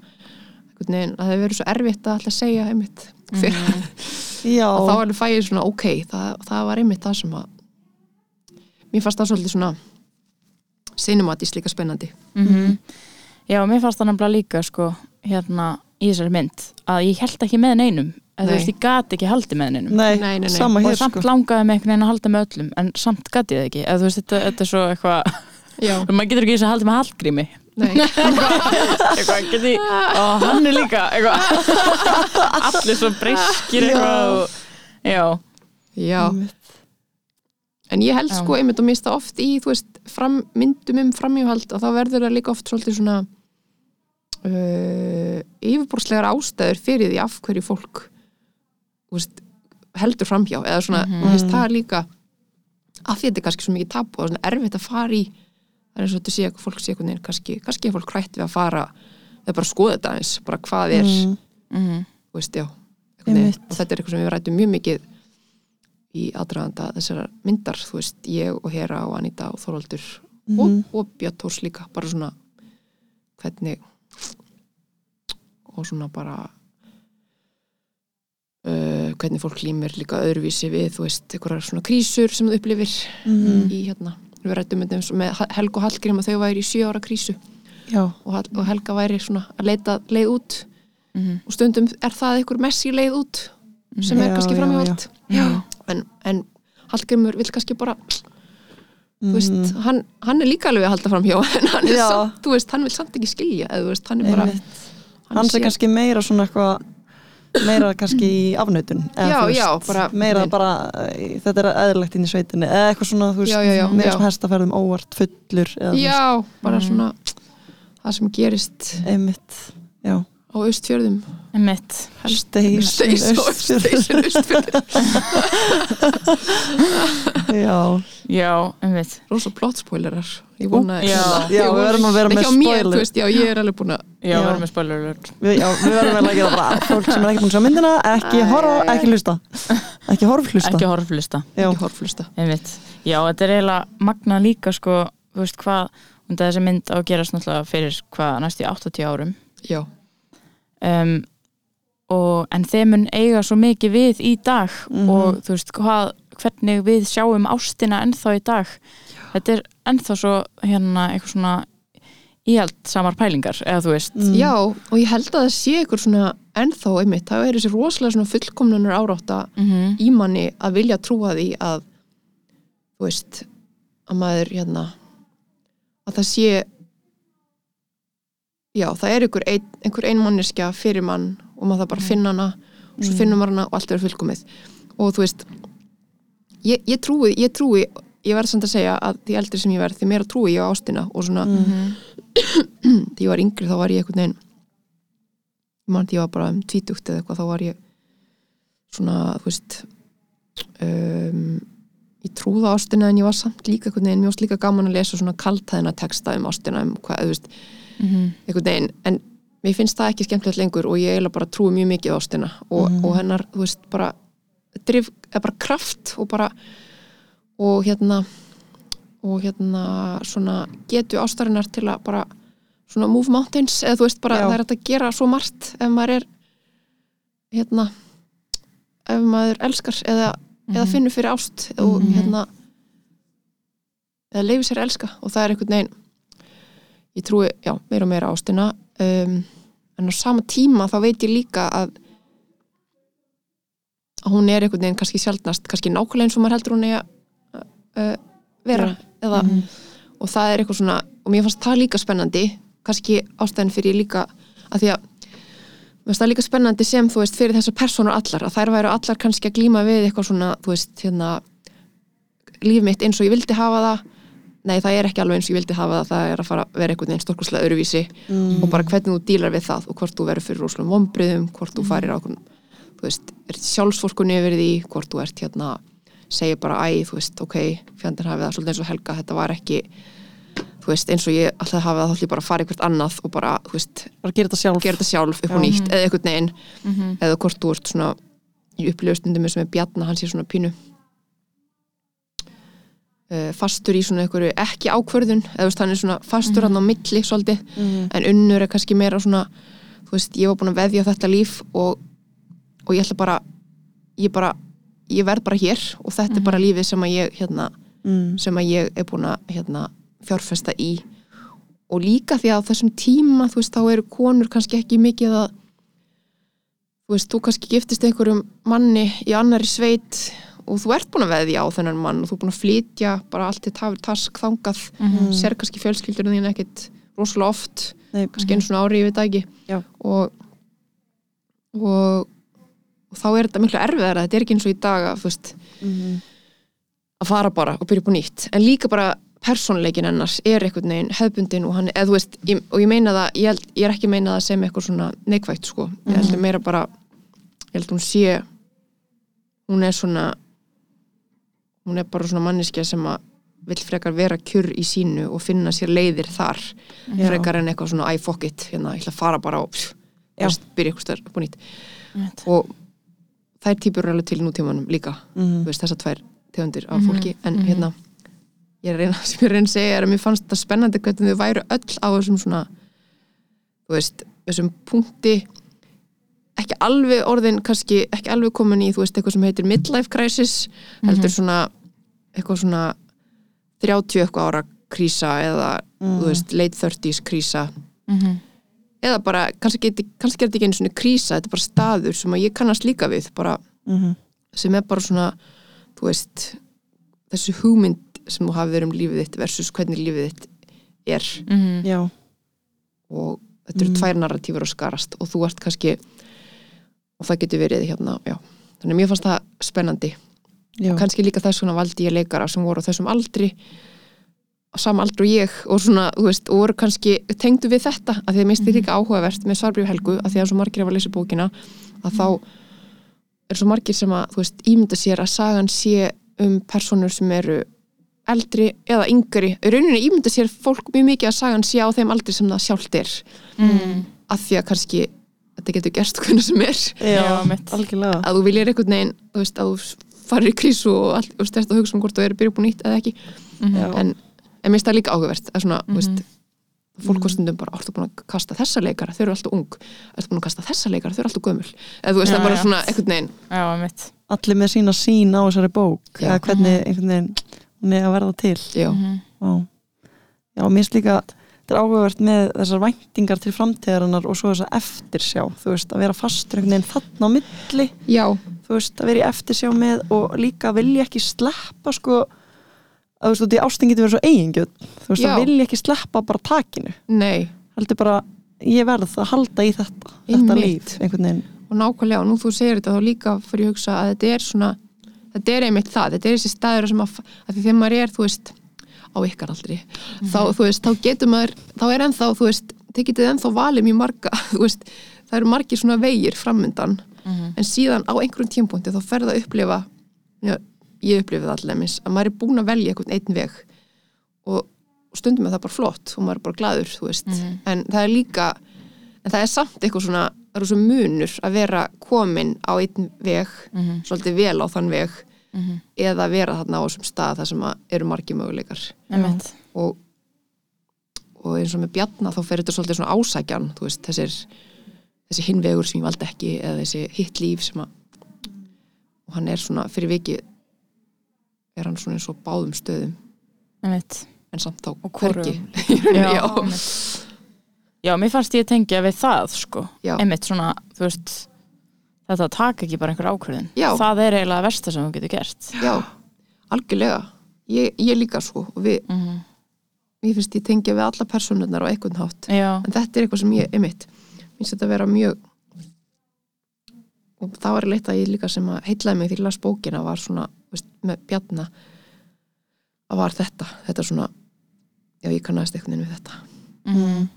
einhvern veginn, að það hefði verið svo erfitt að alltaf segja einmitt fyrir já, og þá alveg fæ ég svona ok, það, það var einmitt það sem að mér fannst það svolítið svona cinematist líka spennandi. Mhm. Já, mér fannst það nefnilega líka sko, hérna í þessari mynd að ég held ekki með neinum eða þú veist, ég gat ekki haldið með neinum. Nei, Nei, nei, nei. sama og hér samt sko. langaði með einhvern veginn að halda með öllum en samt gat ég það ekki, eða þú veist, þetta, þetta er svo eitthvað já, maður getur ekki þess að halda með haldgrími nei, eitthvað, geti, og hann er líka eitthvað, allir svo breyskir eitthvað og, já, já. En ég held sko einmitt og mista oft í þú veist, fram, myndum um framhjóhald og þá verður það líka oft svolítið svona uh, yfirborðslegar ástæður fyrir því af hverju fólk veist, heldur framhjá eða svona, mm Mhm. veist, það er líka af því þetta er kannski svo mikið tapu og svona erfitt að fara í það er eins og þetta sé að fólk sé einhvern veginn kannski, kannski er fólk hrætt við að fara eða bara skoða þetta eins, bara hvað er Mm, mm þú veist, já og þetta er eitthvað sem við rættum mjög mikið í aðdraganda þessara myndar, þú veist, ég og Hera og Anita og Þorvaldur mhm. og, og Björn Tórs líka, bara svona hvernig og svona bara hvernig fólk límir líka öðruvísi við, þú veist, einhverjar svona krísur sem þú upplifir Mhm. í hérna, við rættum með Helg og Hallgrim að þau væri í sjö ára krísu og, Hall- og Helga væri svona að leita leið út Mhm. og stundum er það einhver messi leið út sem er Já, kannski Já. en, en Hallgrimur vil kannski bara þú veist, Mhm. hann, hann er líka alveg að halda framhjá en hann samt, veist, hann vil samt ekki skilja eða veist, hann er bara Einmitt. Hans er kannski meira svona eitthvað meira kannski í afnötun eða, Já, veist, já, bara- meira bara, eh, þetta er eðlilegt inn í sveitinni eða eitthvað svona, þú veist, Já, meira svona hestaferðum óvart fullur eða, já, bara Mhm. svona það sem gerist. Veist, einmitt já, á austfjörðum. Steis og austfjörðum já, Já, einmitt. rosa plot spoilerar. Ég vona Já. já, við verðum að vera Nei, með hjá mér, veist, já, ég er alveg búin að Já, við erum með spoiler alert. við, verðum að gera bara fólk sem er ekki búin að sjá myndina ekki horfa, ekki hlusta. Ekki horf hlusta Ekki horflista. já, ekki horflusta Einmitt. Já, þetta er eiginlega magna líka sko, þú veist hvað, og þessi mynd á að gerast fyrir hvað næstu í 80 árum. já, Um, og, en þeim mun eiga svo mikið við í dag Mhm. og þú veist hvað, hvernig við sjáum ástina ennþá í dag. Þetta er ennþá svo hérna eitthvað svona íhald samar pælingar, eða þú veist. Mm. já, og ég held að það sé ykkur svona ennþá einmitt, það er þessi rosalega svona fullkomnunar árátta Mm í manni að vilja trúa því að þú veist að maður hérna að það sé já, það er einhver ein, einhver einmanneskja fyrir mann og maður það bara að finna hana og svo Mm. finnum maður hana og allt er fullkomið og þú veist ég, ég trúi, ég trúi ég verð samt að segja að því eldri sem ég verð því meira trúi ég á ástina og svona Mm. því ég var yngri þá var ég einhvern veginn ég man því ég var bara um tvítugt eða eitthvað þá var ég svona, þú veist um, ég trúða ástina en ég var samt líka einhvern veginn, mér varst líka gaman að lesa svona kaltæðina texta um ástina um hvað, þú veist, -hmm. einhvern veginn en mér finnst það ekki skemmtilegt lengur og ég eiginlega bara trúi mjög mikið ástina og, Mhm. og hennar, þú veist, bara drif, eða bara kraft og bara og hérna og hérna svona getu ástarinnar til að bara svona move mountains eða þú veist bara Já. það er að gera svo margt ef maður er hérna ef maður elskar eða, eða Mhm. finnur fyrir ást og Mhm. hérna eða leifir sér að elska og það er einhvern veginn ég trúi, já, meira og meira ástina um, en á sama tíma þá veit ég líka að að hún er einhvern veginn kannski sjaldnast, kannski nákvæmlega eins og maður heldur hún eigi að uh, vera eða, Mhm. og það er eitthvað svona og mér fannst það líka spennandi kannski ástæðan fyrir ég líka að því að mér fannst það líka spennandi sem þú veist fyrir þessar personur allar að þær væru allar kannski að glíma við eitthvað svona þú veist hérna líf mitt eins og ég vildi hafa það nei það er ekki alveg eins og ég vildi hafa það. Það er að fara að vera einhvern veginn stórkurslega öruvísi Mm. og bara hvernig þú dílar við það og hvort þú verður fyrir rosalega vombriðum hvort þú farir á þú veist, er sjálfsvorkunni yfir því hvort þú ert hérna, segir bara æ, þú veist, ok, fjandinn hafið það svolítið eins og Helga, þetta var ekki þú veist, eins og ég alltaf hafið það þá ætlum ég bara að fara eitthvað annað og bara, þú veist, bara gera þetta sjálf. gera þetta sjálf upp og nýtt, eða einhvern veginn. Mhm. eða hvort þú ert svona í upplifustundum eins og með Bjarna, hann sé svona pínu fastur í svona einhverju ekki ákvörðun eða þú veist, hann er svona fastur hann á milli svolítið, Mm. en unnur er kannski meira svona, þú veist, ég var búin að veðja þetta líf og, og ég ætla bara ég bara, ég verð bara hér og þetta er bara lífið sem að ég hérna, Mm. sem að ég er búin að hérna, fjárfesta í og líka því að þessum tíma þú veist, þá eru konur kannski ekki mikið að þú veist, þú kannski giftist einhverjum manni í annari sveit og þú ert búin að veðja á þennan mann og þú er búin að flytja bara allt til tafur task þangað. Mhm. sér kannski fjölskyldurinn þín ekkit rosalega oft, Nei, kannski einu svona ári ég veit ekki. Og, og og þá er þetta miklu erfiðara, þetta er ekki eins og í dag að, veist, Mhm. að fara bara og byrja upp á nýtt, en líka bara persónleikin ennars er einhvern veginn hefbundin og hann, eða þú veist, ég, og ég meina það ég, held, ég er ekki að meina það sem eitthvað svona neikvægt sko, ég held að meira bara ég held að hún sé hún er svona hún er bara svona manneskja sem að vill frekar vera kjur í sínu og finna sér leiðir þar Já. frekar en eitthvað svona I fuck it, hérna, ég ætla að fara bara og byrja eitthvað stær upp á nýtt Einmitt. og þær típur eru alveg til nútímanum líka Mhm. þú veist, þessar tvær tegundir af Mhm, fólki en mhm. hérna ég er að reyna, sem ég reyna að segja er að mér fannst þetta spennandi hvernig þau væru öll á þessum svona þú veist, þessum punkti ekki alveg orðin kannski, ekki alveg komin í þú veist, eitthvað sem heitir midlife crisis heldur svona eitthvað svona 30 eitthvað ára krísa eða Mm. veist, late 30s krísa Mhm. eða bara, kannski, geti, kannski er þetta ekki einu svona krísa, þetta er bara staður sem að ég kannast líka við, bara Mhm. sem er bara svona, þú veist þessu hugmynd sem þú hafi verið um lífið þitt versus hvernig lífið þitt er Mhm. Já, og þetta eru Mm. tvær narratífur að skarast og þú ert kannski og það getur verið hérna, já þannig að mér fannst það spennandi já, kannski líka þess vegna valdi ég leikara sem voru á þessum aldri á sama aldri og ég og svona, þú veist, og voru kannski tengdu við þetta, að því að mér styrir líka áhugavert með Svarbrif Helgu, að því að svo margir hafa lesa bókina að þá er svo margir sem að, þú veist, ímynda sér að sagan sé um personur sem eru eldri eða yngri. Í rauninni ímynda sér fólk mjög mikið að sagan sé á þeim aldri sem það sjálft er. Mhm. að því að kannski þetta getur gerst hvernig sem er. Já, að þú viljir einhvern veginn þú veist, að þú farir í krísu og, allt, og stærst að hugsa um hvort þú eru byrjuð búin nýtt eða ekki Mhm. Já. en, en mér finnst það líka áhugavert að svona, þú veist, Mhm. fólk á stundum bara, ertu búin að kasta þessa leikara, þau eru alltaf ung ertu búin að kasta þessa leikara, þau eru alltaf gömul eða þú veist, Já, það er bara já. svona einhvern veginn Já, mitt Allir með sína sín á þessari bók Já. eða hvernig einhvern veginn hún er að verða til já, Mhm. Já, já mér finnst líka þetta er áhugavert með þessar væntingar til framtíðarinnar og svo þess að eftirsjá þú veist, að vera fastur einhvern veginn þarna á milli. Já, þú veist, að vera í eftirsjá með og líka vilja ekki sleppa sko að þú veist, út í ástin getur verið svo eigingjöld þú veist, Já. að vilja ekki sleppa bara takinu. Nei. Heldur bara, ég verð að halda í þetta þetta Einmitt. líf, einhvern veginn. Og nákvæmlega, og nú þú segir þetta þá líka fyrir að hugsa að þetta er svona þetta er einmitt það, þetta er þessi staður sem að, að því þegar maður er, þú veist á ykkar aldri, þá, þú veist, þá getur maður þá er ennþá, þú veist þið getið ennþá valið mjög marga, þú veist það eru margir svona vegir framundan Mhm. en síðan á einhverjum tímpúnti þá ferða að upplifa já, ég upplifið það allir að maður er búin að velja einhvern einn veg og stundum er það bara flott og maður er bara gladur, þú veist Mhm. en það er líka en það er samt eitthvað svona, það eru svo munur að vera komin á einn veg Mhm. svolítið vel á þann veg Mhm. eða vera þarna á þessum stað þar sem eru margir möguleikar. Og, og eins og með Bjarna þá fer þetta svolítið svona ásækjan veist, þessir þessi hinvegur sem ég valdi ekki eða þessi hitt líf sem að og hann er svona fyrir viki er hann svona eins og báðum stöðum. En samt þá hvergi. Já, já. Já, mér fannst ég tengja við það sko, Já. einmitt svona þú veist, þetta að taka ekki bara einhver ákvörðin Já. það er eiginlega versta sem þú getur gert. Já, algjörlega. Ég, ég líka og við, mm ég finnst ég tengja við alla personurnar á einhvern hátt. Já, en þetta er eitthvað sem ég, einmitt finnst þetta að vera mjög og það var leitt að ég líka sem að heitlaði mig því las bókina var svona, veist, með bjarna. Að var þetta, þetta svona já, ég kannast eitthvað við þetta. Mm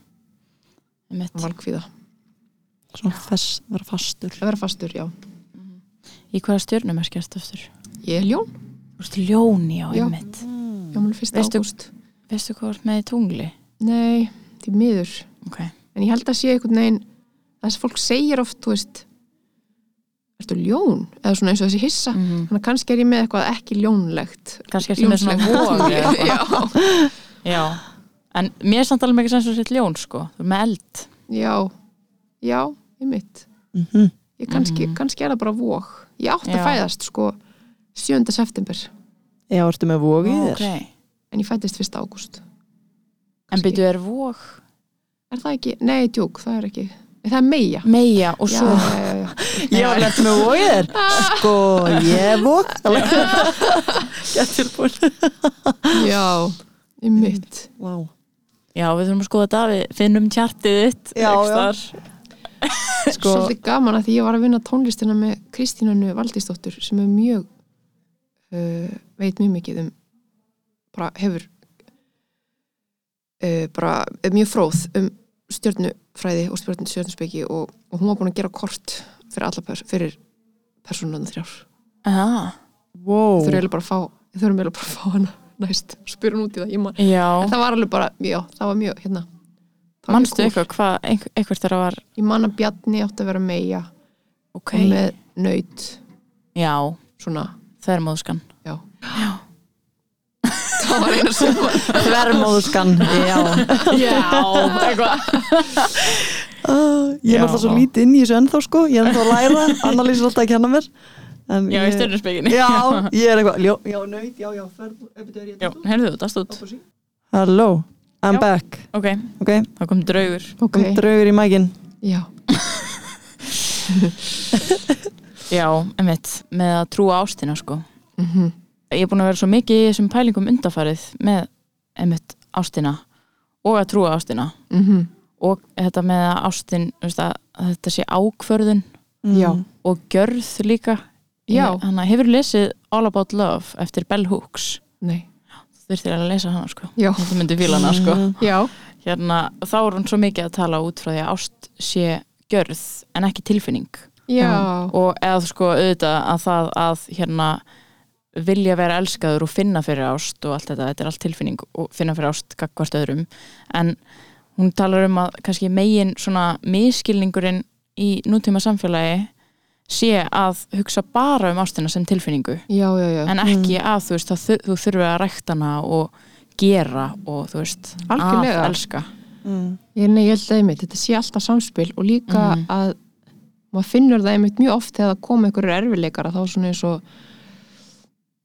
einmitt. Valkvíða, svona fess, vera fastur. Að vera fastur, já. Í hvaða stjörnum er skert aftur? ég er ljón, Þú veist, ljón, já, Já. einmitt. Já, mér fyrst Veistu- ágúst. Veistu hvað ert með í tungli? nei, því miður. Ok, en ég held að sé einhvern veginn það sem fólk segir oft, þú veist ertu ljón, eða svona eins og þessi hissa. Mm þannig að kannski er ég með eitthvað ekki ljónlegt. Kannski ertu með svona Ljónslegt. vog eða eitthvað. já, Já, en mér er samt alveg ekki sem svo sitt ljón sko, þú er með eld. Já, já, ég mitt mm ég kannski, Mhm. kannski er það bara vóg ég átti Já. að fæðast sko 7. september Já, ertu með vóg í þér? Ok, en ég fættist 1. ágúst en byrju er vog er það ekki, nei, djúk, það er ekki það er meia meia og svo já, já, já. Ertu með vóg í þér? Sko, ég er vóg Getur búin já, ég mitt Vá Já, við þurfum að skoða þetta, við finnum tjartið þitt Já, já. Sko, svolítið gaman að því ég var að vinna tónlistina með Kristínunu Valdísdóttur sem er mjög uh, veit mjög mikið um bara hefur uh, bara er mjög fróð um stjörnufræði og stjörnuspeki og, og hún var búin að gera kort fyrir alla pers fyrir persónulega þrjár. Aha, wow. Eru eiginlega bara að fá eru eiginlega bara að fá hana næst spyr hún út í það, ég man. Já, en það var alveg bara, já, það var mjög hérna manstu eitthvað hvað, einhver, einhvert þeirra var? Ég man að Bjarni átti að vera meia ok, og með naut. Já, svona, þvermóðskan. Já. Já, það var eina sem var Þvermóðskan. Já. Já. Eitthvað. Uh, ég er alltaf svo lítið inn í þessu ennþá sko. Ég er ennþá að læra, Annalís er alltaf að kenna mér. En Já, í ég, stjörnusbygginni já, ég er eitthvað já, nöyt, já, já, er Já, heyrðu þú, það stótt Hello, I'm Já. back. Ok, ok, þá kom draugur. Ok, kom draugur í mækin já, Já, einmitt, með að trúa ástina sko. Mhm. Ég er búin að vera svo mikið í þessum pælingum undarfarið með einmitt ástina og að trúa ástina. Mhm. Og þetta með að ástin veist, að, þetta sé ákvörðun Já. Mm. og gjörð líka. Já. Þannig að hefur lesið All About Love eftir Bell Hooks? Nei, þurftir að lesa hana sko. Þú myndi fíla hana sko. Mm. já. Hérna, þá er hún svo mikið að tala út frá því að ást sé gjörð en ekki tilfinning. Já, og eða sko auðvitað að það að hérna vilja vera elskaður og finna fyrir ást og allt þetta, þetta er allt tilfinning og finna fyrir ást gagvart öðrum. En hún talar um að kannski megin svona miskilningurinn í nútíma samfélagi sé að hugsa bara um ástina sem tilfinningu já, já, já. en ekki að þú veist að þú, þú þurfi að rækta hana og gera og þú veist Algjörlega. að elska Mm. Ég, nei, ég held að einmitt, þetta sé alltaf samspil og líka Mhm. að maður finnur það einmitt mjög oft þegar það koma einhverjur erfileikar að þá svona eins og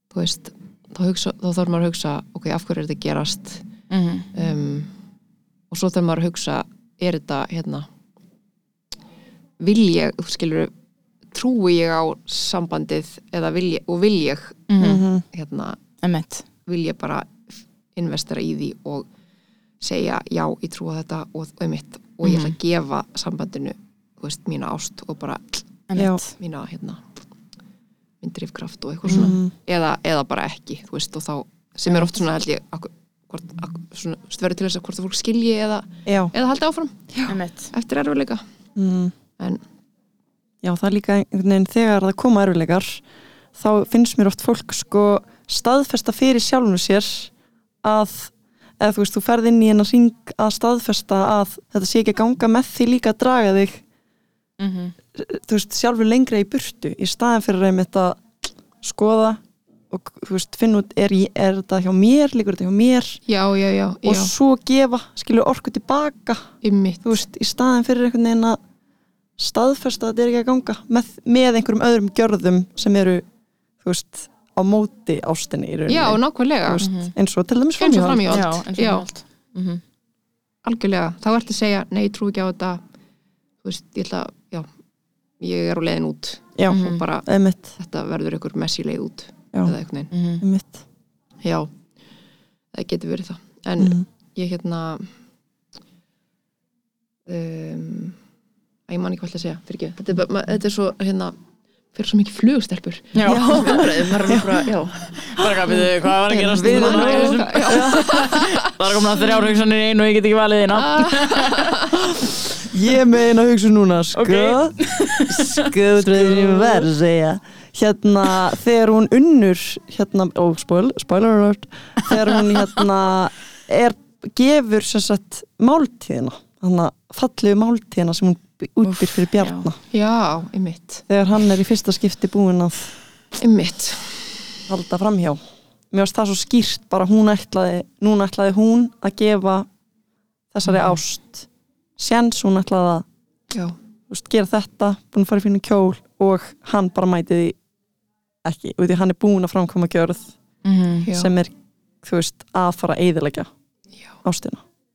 þú veist, þá, hugsa, þá þarf maður að hugsa ok, af hverju er þetta gerast mm um, og svo þarf maður að hugsa er þetta hérna vil ég, þú skilur trúi ég á sambandið eða vil ég, og vil ég -hmm. Mhm. hérna, Emmett vil ég bara investera í því og segja já, ég trúa þetta og, og, mitt, og ég ætla að gefa sambandinu veist, mína ást og bara Emmett mína hérna myndrifkraft og eitthvað svona Mm. eða, eða bara ekki, veist, og þá sem er oft svona held ég akkur, hvort, akkur, svona, stverði til þess að hvort að fólk skilji eða, Já, eða haldi áfram Emmett eftir erfiðleika mm. en Já, það er líka einhvern veginn þegar það koma erfilegar þá finnst mér oft fólk sko staðfesta fyrir sjálfum sér að eða þú veist, þú ferð inn í hennar ring að staðfesta að þetta sé ekki að ganga með því líka að draga þig mm -hmm. þú veist, sjálfur lengra í burtu í staðin fyrir að þetta skoða og þú veist, finna út er, er þetta hjá mér, líkur þetta hjá mér? Já, já, já, og svo gefa, skilur orku tilbaka þú veist, í staðin fyrir einhvern veginn að staðfesta að þetta er ekki að ganga með, með einhverjum öðrum gjörðum sem eru, þú veist á móti ástinni í rauninni já, nákvæmlega Þú veist, Mhm. eins og til dæmis Eins og framhjáhald. Já, eins og allt mm -hmm. algjörlega, þá ertu að segja nei, ég trú ekki á þetta þú veist, ég ætla, já ég er á leiðin út já, Mhm. og bara einmitt, þetta verður einhver messi leið út Já. eða einhvern veginn, Mhm. einmitt já það getur verið það, en Mhm. ég hérna um, að ég man ekki hvað ætla að segja fyrir ekki, þetta er, bara- ma- þetta er svo hérna, fyrir svo mikið flugstelpur Já, umræðum, maður er bara, já. Bara hvað við hvað var að gerast Við núna erum í já, Það er komin að þrjár hugsanir í einu og ég get ekki valið eina ég með eina hugsun núna sko Ok. treyðir ég verð að segja hérna, þegar hún unnur hérna, ó, spoil, spoiler alert. Þegar hún hérna er, gefur sem sagt máltíðina, þannig að fallegu máltíðina sem hún útbyr fyrir Bjarna. já, ymmit þegar hann er í fyrsta skipti búinn að ymmit, halda framhjá. Mér varst það svo skýrt bara hún ætlaði núna ætlaði hún að gefa þessari Mhm. ást séns hún ætlaði að já, gera þetta, búin að fara í fínu kjól og hann bara mæti því ekki, og því hann er búin að framkoma gjörð Mhm. já, sem er, þú veist, að fara að eyðilegja já, ástina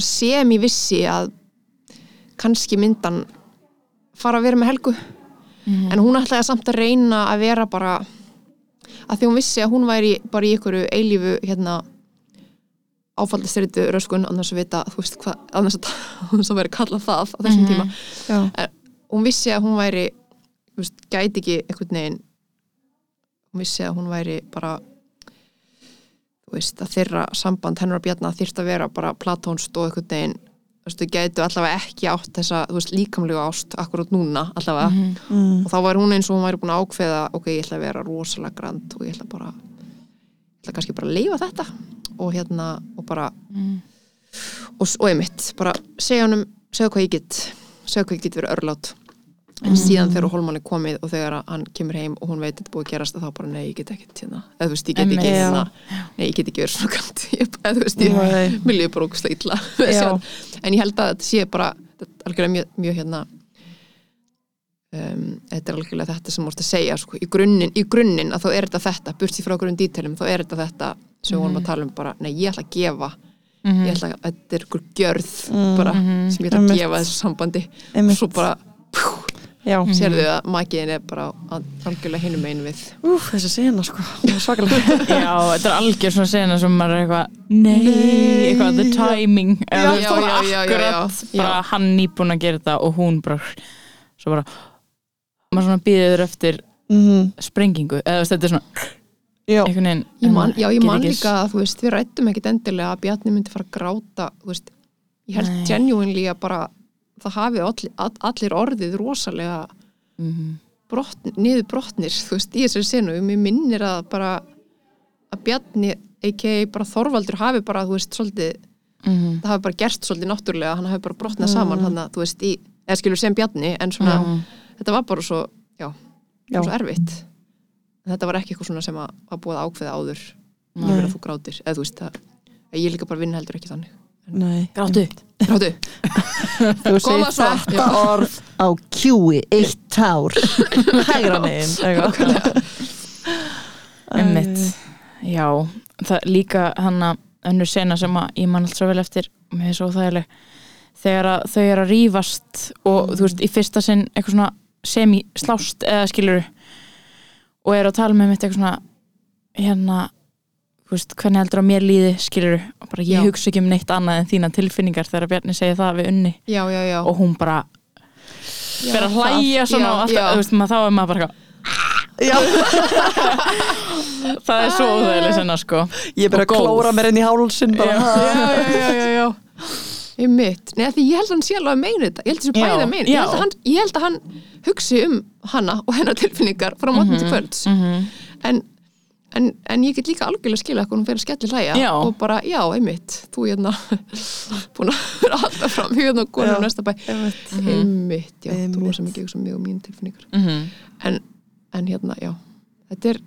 sem ég vissi að kannski myndan fara að vera með Helgu Mhm. en hún ætlaði samt að reyna að vera bara að því hún vissi að hún væri bara í einhverju eilífu hérna áfaldistyrtu röskun annars að vita, þú veist hvað annars að, annars að vera kallað það á þessum Mhm. tíma Já. hún vissi að hún væri veist, gæti ekki einhvern veginn hún vissi að hún væri bara veist, að þeirra samband hennar og Bjarna þyrst að vera bara platónst og einhvern veginn þú veist, þau gætu allavega ekki átt þessa, þú veist, líkamlega ást akkurat núna, allavega Mhm. mm. og þá var hún eins og hún væri búin að ákveða ok, ég ætla að vera rosalega grand og ég ætla bara ég ætla kannski bara að leifa þetta og hérna, og bara Mm. og, og einmitt, bara segja honum segja hvað ég get, segja hvað ég get verið örlátt. En síðan þegar Holman er komið og þegar hann kemur heim og hún veit að þetta búið að gerast þá bara nei, ég get ekkert hérna eða þú veist, ég get ekki Já. hérna nei, ég get ekki verið svona ég, eða þú veist, ég Nei. viljið bara illa Já. en ég held að þetta sé bara þetta er algjörlega mjög, mjög hérna um, þetta er algjörlega þetta sem múst að segja sko. í, grunninn, í grunninn að þá er þetta þetta burt því frá grunn dítelum, þá er þetta þetta sem við vorum að tala um bara, nei ég ætla að gefa Mhm. ég ætla að, þetta er Mhm. ég ætla að makiðin er bara að, algjörlega hinum einu við. Úf, þessi sena sko, það er svakalega. Já, þetta er algjör svona sena sem maður er eitthvað Nei, eitthvað the timing. Já, já, bara já, já, já, akkurat já. bara hann nýbúin að gera þetta og hún bara svo bara maður svona býður eftir mm sprengingu. Eða þú veist, þetta er svona Já, veginn Ég man, já, ég man líka að þú veist, við rættum ekkit endilega að Bjarni myndi fara að gráta þú veist, ég held genuinely að bara það hafi all, allir orðið rosalega Mhm. brotn, niður brotnir, þú veist, í þessari senu mér minnir að bara að Bjarni, a.k.a. bara Þorvaldur hafi bara, þú veist, svolítið Mhm. það hafi bara gerst svolítið náttúrulega, hann hafi bara brotnað saman þannig að, þú veist, í, eða skilur sem Bjarni en svona, Mhm. þetta var bara svo já, Já. svo erfitt En þetta var ekki eitthvað svona sem að, var búið að ákveða áður Nei. yfir að þú grátir, eða þú veist það ég líka bara vinn heldur ekki þannig nei. Gráttu. Grátu, Þú segir þetta orð á kjúi eitt tár. Hægra megin Einmitt. Já, það líka hann að önnur sena sem að ég man allt svo vel eftir með þessu óþægileg. Þegar að þau eru að rífast og þú veist, í fyrsta sinn eitthvað svona semi-slást eða skilur og eru að tala með mitt eitthvað svona hérna þú veist, hvernig heldur að mér líði skilur bara ég Já. hugsa ekki um neitt annað en þína tilfinningar þegar Bjarni segir það við unni. Já, já, já. Og hún bara fyrir að hlæja svona já, og alltaf, veist, maður þá er maður bara það er svo óþægileg senna sko. Ég er bara að klóra mér inn í hálsin bara, já, já, já, já, já. Ég mitt, Nei, því ég held að hann sé alveg að meina þetta. Ég held þessu Já, bæði að meina ég held, að hann, ég held að hann hugsi um hana og hennar tilfinningar frá mótni til kvölds. mm en, en, en ég get líka algjörlega skila hvað hún fyrir að skelli hlæja Já. og bara, já, einmitt þú hérna búin að vera alltaf fram hérna og konum Já. næsta bæ Einmitt. einmitt, já, þú Einmitt. rosa mikið hugsa mjög um mín tilfinningar -hmm. en, en hérna, já þetta er,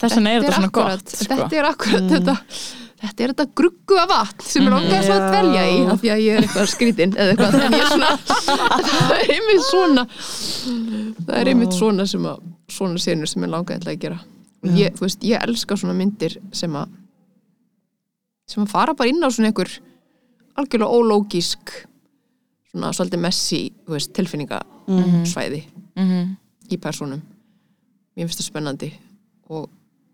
þess vegna er þetta svona akkurat, gott sko. þetta er akkurat þetta þetta er þetta grugguða vatn sem er langar svo að Já. dvelja í af því að ég er eitthvað skrítinn eða eitthvað en ég er svona það er einmitt svona það er einmitt svona sem að svona senur sem ég eitthvað að gera og ég, þú veist, ég elska svona myndir sem að sem að fara bara inn á svona einhver algjörlega ólógísk svona svolítið messi veist, tilfinningasvæði mm í persónum. Mér finnst það spennandi og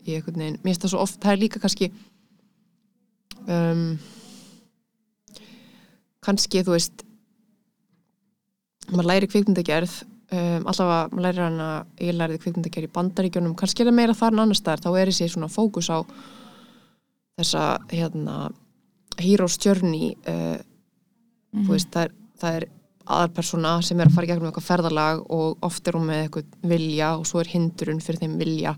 ég mér finnst það svo oft það er líka kannski um, kannski þú veist maður læri kvikmyndagerð um, allavega maður læri hana ég læriði kvikmyndagerð í bandaríkjunum. Kannski er það meira þar en annars staðar. Þá er þessi svona fókus á þessa hérna hero's journey uh, þú veist, það er, það er aðalpersona sem er að fara gegnum eitthvað ferðalag og oft er hún með eitthvað vilja og svo er hindrun fyrir þeim vilja.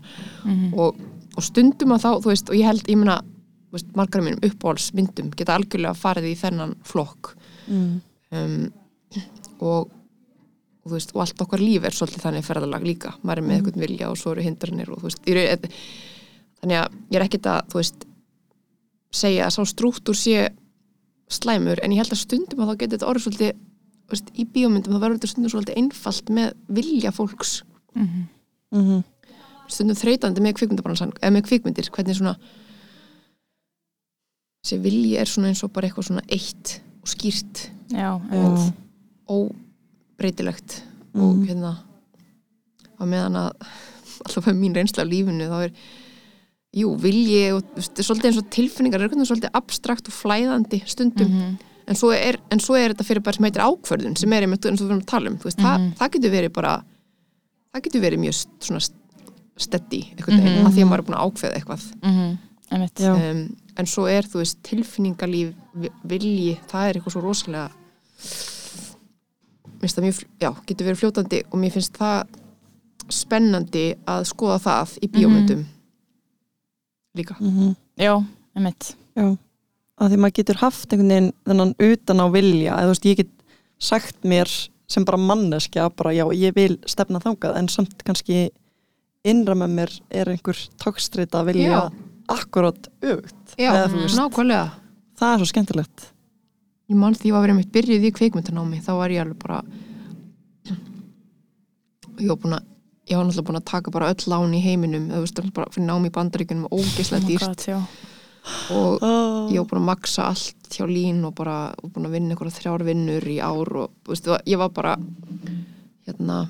Og, og stundum að þá, veist, og ég held, ég veist, margar af mínum uppáhaldsmyndum geta algjörlega farið í þennan flokk. Mm. um, og, og þú veist, og allt okkar líf er svolítið þannig ferðalag líka, maður er með eitthvað vilja og svo eru hindranir og þú veist, raun- þannig að ég er ekkert að, þú veist segja að sá strúktúr sé slæmur, en ég held að stundum að þá getur þetta orðið svolítið þú veist, í bíómyndum þá verður þetta stundum svolítið einfalt með vilja fólks. -hmm. Mm stundum þreytandi með kvikmyndabransan eða með kvikmyndir, hvernig svona þessi vilji er svona eins og bara eitthvað svona eitt og skýrt. Já, Já. Einmitt. óbreytilegt og Mm. hérna á meðan að alltaf mín reynsla af lífinu þá er jú, vilji og svolítið eins og tilfinningar er svolítið abstrakt og flæðandi stundum Mhm. en, svo er, en svo er þetta fyrir bara sem heitir ákvörðun sem er einmitt eins og við erum að tala um veist, það, Mhm. það getur verið bara það getur verið mjög svona steady einhvern veginn, Mhm. að því að maður er búin að ákveða eitthvað Mhm. einmitt Já. um, en svo er þú veist tilfinningalíf vi- vilji, það er eitthvað svo rosalega finnst það mjög, já, getur verið fljótandi og mér finnst það spennandi að skoða það í bíómyndum líka. Mm já, einmitt. Já, að því maður getur haft einhvern veginn þennan utan á vilja eða þú veist, ég get sagt mér sem bara manneskja, bara já, ég vil stefna þangað, en samt kannski innra með mér er einhver tókstrita að vilja Já. akkurát öfugt, Já, eða þú veist nákvæmlega. það er svo skemmtilegt ég mann því að vera mitt byrjuð í kveikmyndanámi þá var ég alveg bara ég var búin að ég var náttúrulega búin að taka bara öll lán í heiminum þú veist, bara fyrir námi í bandaríkunum ógeðslega dýrt God, já. og oh. ég var búin að maksa allt hjá lín og bara og búin að vinna einhverja þrjár vinnur í ár og veist, ég var bara hérna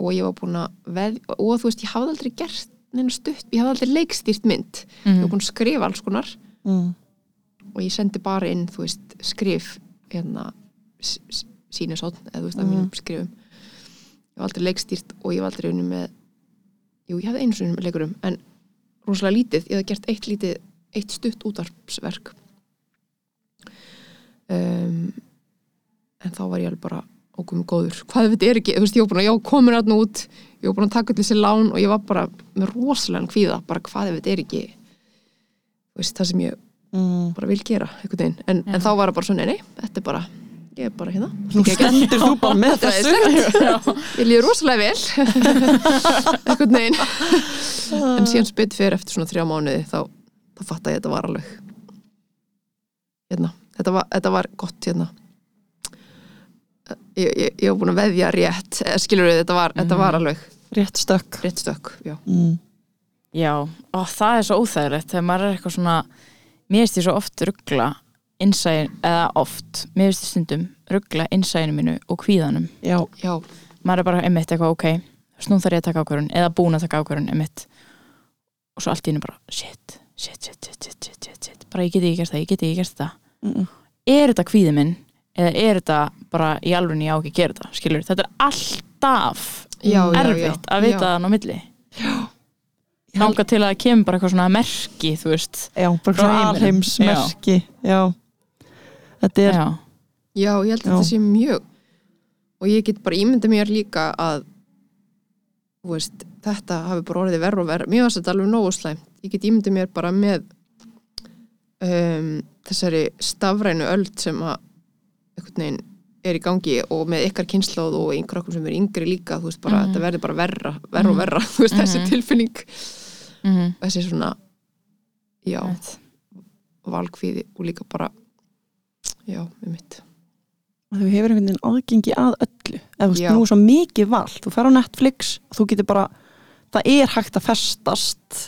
og ég var búin að veð, og þú veist, ég hafði aldrei gert neina stutt, ég hafði aldrei leikstýrt mynd ég var Mhm. búin að skrifa alls konar mm. Og ég sendi bara inn, þú veist, skrif hérna sínisótt, eða þú veist, að Mm. mínum skrifum. Ég var aldrei leikstýrt og ég var aldrei unni með jú, ég hafði einu sinni með leikurum en rosalega lítið, ég hafði gert eitt lítið eitt stutt útarpsverk um, en þá var ég alveg bara okkur með góður, hvað þetta er ekki þú veist, ég var búin að, já, komin að út ég var búin að taka allir þessi lán og ég var bara með rosalega kvíða, bara hvað þetta er ekki þú veist, það sem ég Mm. bara vil gera einhvern veginn, en, en þá var það bara svona, nei, þetta er bara ég er bara hérna. Nú stendur þú bara með Þetta þessu. ég líður rosalega vel. Einhvern veginn. En síðan spytt fyrir eftir svona þrjá mánuði þá, þá fatt að þetta var alveg hérna, þetta var, þetta var gott hérna. Ég, ég, ég var búin að veðja rétt skilur við, þetta var, þetta var alveg rétt stökk. rétt stökk, já. Mm. Já, og það er svo óþægilegt þegar maður er eitthvað svona mér finnst ég svo oft ruggla innsæðin, eða oft, mér finnst ég stundum ruggla innsæðinu mínu og kvíðanum. Já, já, maður er bara einmitt eitthvað ok snú þarf ég að taka ákvörun, eða búin að taka ákvörun einmitt. Og svo allt í hennu bara shit, shit, shit, shit, shit, shit, shit, shit. bara ég geti ekki gert það, ég geti ekki gert það. Mm. er þetta kvíði minn eða er þetta bara í alveg ég á ekki að gera þetta skilur, þetta er alltaf já, já, erfitt já, að vita já. það á milli. Ég þanga til að það kemur bara eitthvað svona merki þú veist já, bara svona alheimsmerki já. þetta er já, Já, ég held að Já. þetta sé mjög og ég get bara ímynda mér líka að þú veist, þetta hafi bara orðið verð og verð mér var þetta alveg nógu slæmt ég get ímynda mér bara með um, þessari stafrænu öld sem að einhvern veginn er í gangi og með ykkar kynnslóð og einhver okkur sem er yngri líka þú veist bara, Mhm. þetta verður bara verra, verra og Mhm. verra þú veist, þessi Mhm. tilfinning mm þessi svona já, -hmm. valkvíði og líka bara já, um mitt þú hefur einhvern veginn aðgengi að öllu. Eða þú er svo mikið val þú fer á Netflix og þú getur bara það er hægt að festast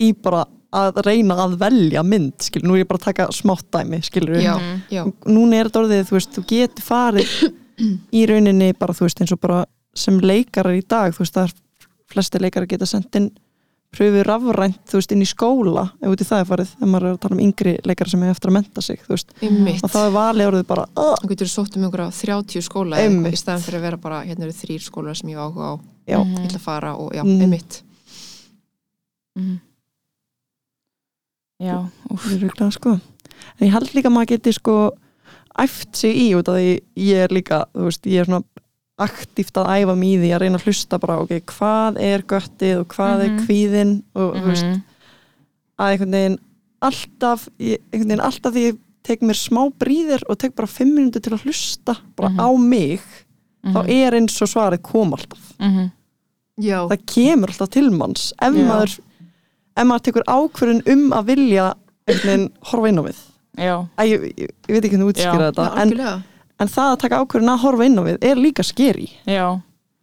í bara að reyna að velja mynd, skilur, nú er ég bara að taka smátt dæmi, skilur já, Mhm. já, núna er þetta orðið, þú veist, þú getur farið í rauninni bara, þú veist, eins og bara sem leikarar í dag, þú veist, það er flesti leikarar geta sendt inn pröfu rafrænt, þú veist, inn í skóla ef út í það er farið, þegar maður er að tala um yngri leikara sem er eftir að menta sig, þú veist um mitt og þá er valið orðið bara, þú getur sótt um einhverja 30 skóla eða Einmitt. eitthvað, í staðan fyrir að vera bara, hérna eru þrýr skólar sem ég áhuga á, já, Mhm. ég ætla að fara og já, Mm. einmitt Mhm. já, úf, það er rúglega sko en ég held líka að maður geti sko æft sig í út af því ég er líka, þú veist, ég er svona aktíft að æfa því að reyna að hlusta bara, ok, hvað er göttið og hvað er Mhm. kvíðin og þú veist, Mhm. að einhvern veginn alltaf, einhvern veginn alltaf því ég tek mér smá bríðir og tek bara fimm minútur til að hlusta bara Mhm. á mig, þá Mhm. er eins og svarið kom alltaf. Mhm. já, Það kemur alltaf til manns ef Já. maður ef maður tekur ákvörðun um að vilja einhvern veginn horfa inn á við. ég, ég, ég veit ekki hvernig útskýra Já. þetta já, en, algjörlega en það að taka ákvörðun að horfa inn á við er líka skeri já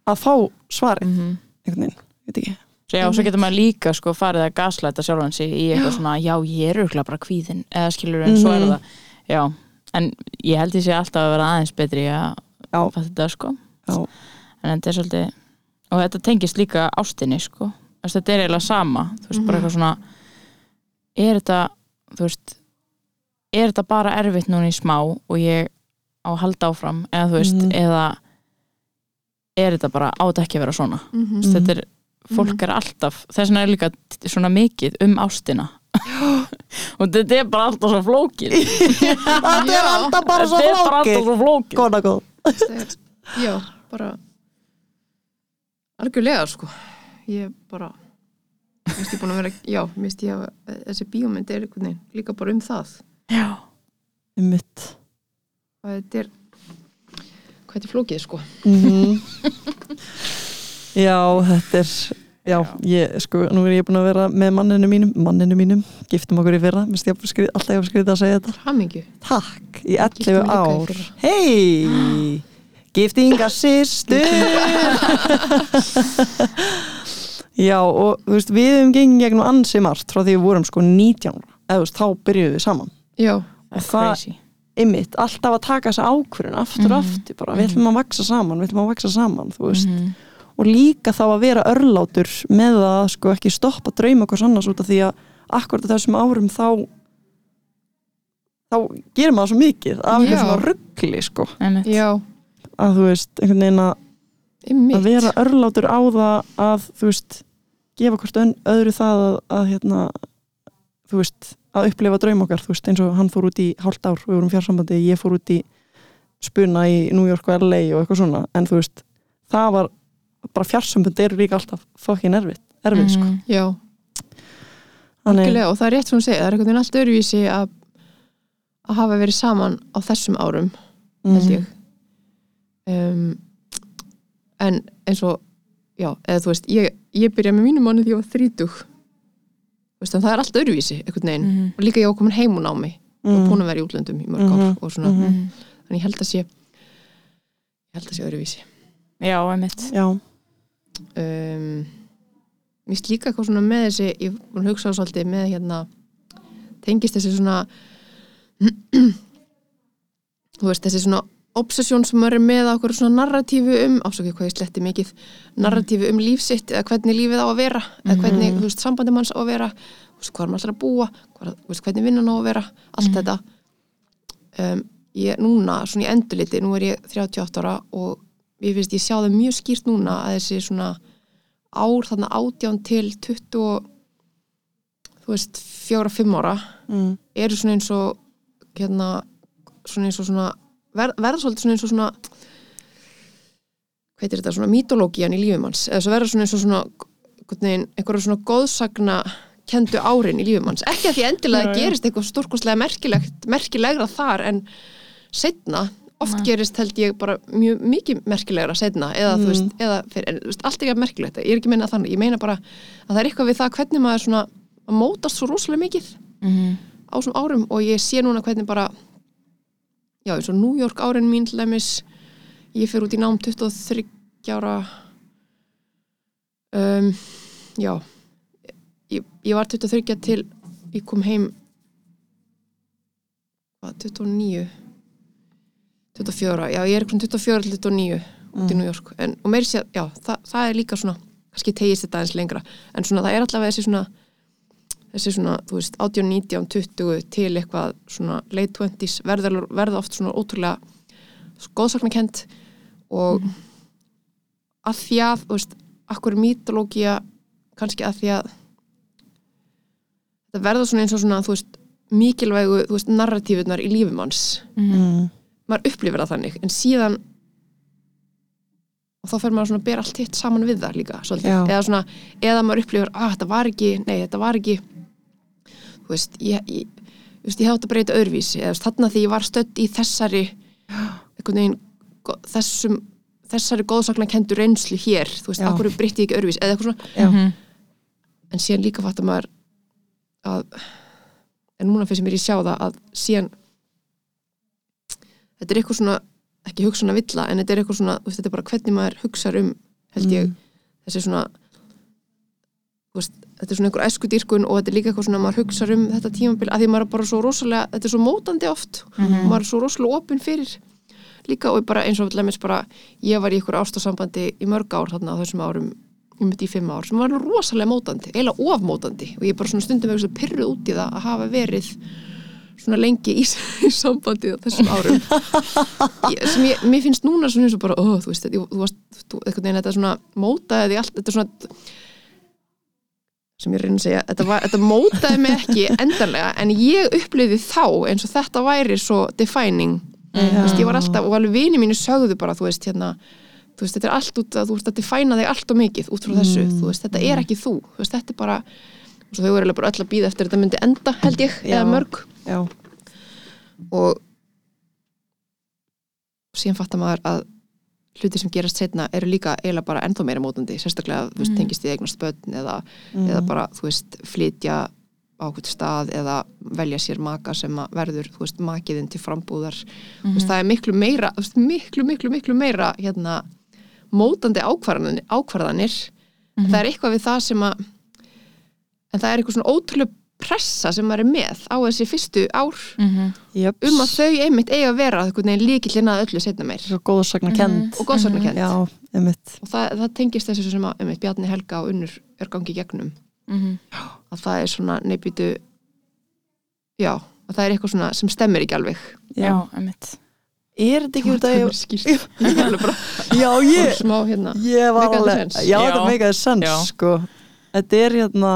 að fá svarið mhm. einhvern veginn, veit ekki já, svo getur maður líka sko farið að gaslæta sjálfan sig í eitthvað svona, já, ég er auðvitað bara kvíðin eða skilur en svo er Mhm. það já, en ég held ég sé alltaf að vera aðeins betri að Já. fatta þetta sko Já. en þetta er svolítið og þetta tengist líka ástinni sko Þess, þetta er eiginlega sama, þú veist, bara Mhm. eitthvað svona er þetta, þú veist er þetta bara erfitt núna í smá og ég á að halda áfram eða þú veist, Mhm. eða er þetta bara á þetta ekki að vera svona? Mhm. mm -hmm. þetta er, fólk er alltaf þess vegna er líka svona mikið um ástina. Og þetta er bara alltaf svo flókin þetta er alltaf bara svo þetta er bara alltaf svo flókin Góna góð. Já, bara algjörlega sko. Ég bara minnst ég búin að vera, já, minnst ég að þessi bíómynd er einhvern veginn líka bara um það. Já, um mitt og þetta er hvað þetta er flókið sko. Mhm. Já, þetta er Já, ég, sko, nú er ég búin að vera með manninu mínum, manninu mínum. Giftum okkur í fyrra, minnst ég skrið, alltaf ég hef skriðið að segja þetta. Hamingju, Takk, í Giftum 11 líka í ár. Hei, giftinga systur. Já, og þú veist, við hefum gengið gegnum ansi margt frá því við vorum sko 19 ára. eða þú veist, þá byrjuðum við saman. Já, það er crazy ymmit, alltaf að taka þessa ákvörun aftur og Mhm. aftur bara, við ætlum að vaksa saman við ætlum að vaksa saman, þú veist. Mhm. og líka þá að vera örlátur með að sko ekki stoppa drauma hvers annars út af því að akkurat þessum árum þá þá gerir maður svo mikið af svona ruggli sko. Að þú veist, einhvern veginn að að vera örlátur á það að þú veist, gefa hvort ön, öðru það að, að hérna þú veist, að upplifa draum okkar þú veist, eins og hann fór út í hálft ár við vorum fjársambandi, ég fór út í spuna í New York og LA og eitthvað svona en þú veist, það var bara fjársambandi eru líka alltaf fokkin erfitt, erfitt sko Mhm. já, algjörlega og það er rétt sem hún segir, það er einhvern veginn allt öðruvísi að að hafa verið saman á þessum árum held Mhm. ég um, en eins og já, eða þú veist, ég, ég byrja með mínum manni því ég var þrítug veist, það er allt öðruvísi, einhvern veginn Mhm. og líka ég var komin heim og námi og Mhm. búin að vera í útlöndum í mörg ár Mhm. og svona, Mhm. þannig ég held að sé ég held að sé öðruvísi já, einmitt Já, um, mér finnst líka eitthvað svona með þessi, ég að hugsa á svolítið með hérna, tengist þessi svona þú veist, þessi svona obsessjón sem er með okkur svona narratífu um, ásakið hvað ég sletti mikið narratífu um lífsitt eða hvernig lífið á að vera eða hvernig, þú veist, sambandi manns á að vera þú veist, hvað er maður alltaf að búa hvað, veist, hvernig vinnan á að vera, allt þetta. Um, ég núna svona í endurliti, nú er ég 38 ára og ég finnst ég sjá það mjög skýrt núna að þessi svona ár þarna átján til 20 og, þú veist, fjóra, fimm ára mm. eru svona eins og hérna, svona eins og svona ver, verða svolítið svona eins og svona hvað heitir þetta, svona mítológían í lífum hans, eða svo verða svona eins og svona einhverja svona góðsagna kendu árin í lífum hans ekki að því endilega Já, gerist eitthvað stórkostlega merkilegt, merkilegra þar en setna, oft Nei. gerist held ég bara mjög mikið merkilegra setna, eða þú Mm. veist, eða fyrir, en, þú veist, allt ekki merkilegt, ég er ekki meina þannig, ég meina bara að það er eitthvað við það hvernig maður svona að mótast svo rosalega mikið Mhm. á svona árum og ég sé núna hvernig bara já eins og New York árin mín til dæmis. Ég fer út í nám 23 ára. Um, já. Ég, ég var 23 til ég kom heim hvað, 29 24, já ég er eitthvað 24 til 29 út í New York. En, og meiri sér, já, það, það er líka svona kannski tegist þetta aðeins lengra. En svona það er allavega þessi svona þessi svona, þú veist, 18, 19, 20 til eitthvað svona late 20s verður, verður oft svona ótrúlega góðsaknakent og að því að, þú veist, akkur mítológía kannski að því að þetta verður svona eins og svona, þú veist, mikilvægu, þú veist, narratífunar í lífum hans Mhm. Mm. maður upplifir það þannig, en síðan og þá fer maður svona að bera allt hitt saman við það líka, eða svona eða maður upplifir, að þetta var ekki, nei, þetta var ekki þú veist, ég, ég veist, ég hef átt að breyta öðruvísi eða þarna því ég var stödd í þessari einhvern veginn go- þessum, þessari góðsakna kendur reynslu hér, þú veist, Já. akkur breytti ég ekki öðruvísi eða eitthvað svona, Já. Mhm. en síðan líka fattar maður að en núna finnst mér ég sjá það að síðan þetta er eitthvað svona ekki hugsun að villa, en þetta er eitthvað svona þetta er bara hvernig maður hugsar um held ég, þessi svona þú veist, þetta er svona einhver æskudýrkun og þetta er líka eitthvað svona maður hugsar um þetta tímabil, að því maður er bara svo rosalega þetta er svo mótandi oft. Mhm. og maður er svo rosalega opinn fyrir. Líka og bara eins og dæmis bara ég var í ykkur ástasambandi í mörg ár þarna á þessum árum, ég myndi í fimm ár sem var rosalega mótandi, eiginlega ofmótandi og ég bara svona stundum eitthvað pyrruð út í það að hafa verið svona lengi í, í sambandi þessum árum. Ég, sem ég, mér finnst núna svona eins og bara, ó, þú veist, þú, varst þú, eitthvað neginn, þetta svona mótaði allt, þetta er svona sem ég reyna að segja, þetta, var, þetta mótaði mig ekki endanlega, en ég upplýði þá eins og þetta væri svo defining, þú veist, ég var alltaf og alveg vini mínu sögðu bara, þú veist, hérna þú veist, þetta er allt út að þú ert að defina þig allt og mikið út frá þessu, þú veist, þetta er ekki þú þú veist, þetta er bara, þau eru bara öll að býða eftir þetta myndi enda, held ég, Já. eða mörg. Já, og síðan fattar maður að hluti sem gerast setna eru líka eiginlega bara ennþá meira mótandi, sérstaklega þú veist, tengist í eignast börn eða, mm. eða bara, veist, flytja á hvort stað eða velja sér maka sem verður, veist, makiðinn til frambúðar, þú veist, það er miklu meira miklu, miklu, miklu meira hérna, mótandi ákvarðanir, ákvarðanir. það er eitthvað við það sem að en það er eitthvað svona ótrúlega pressa sem maður er með á þessi fyrstu ár Mhm. Jöps. um að þau einmitt eiga að vera líkillin að öllu setna meir. Svo góðsagna kend og góðsagnakent já, einmitt. Og það, það tengist þessu sem að einmitt, Bjarni Helga og Unnur er gangi gegnum. Mhm. að það er svona neybytu já, að það er eitthvað svona sem stemmir ekki alveg. Já, einmitt. Er þetta ekki út að ég já, ég, smá hérna. ég var alveg já, Já. þetta meikaði sens Já. sko. Þetta er hérna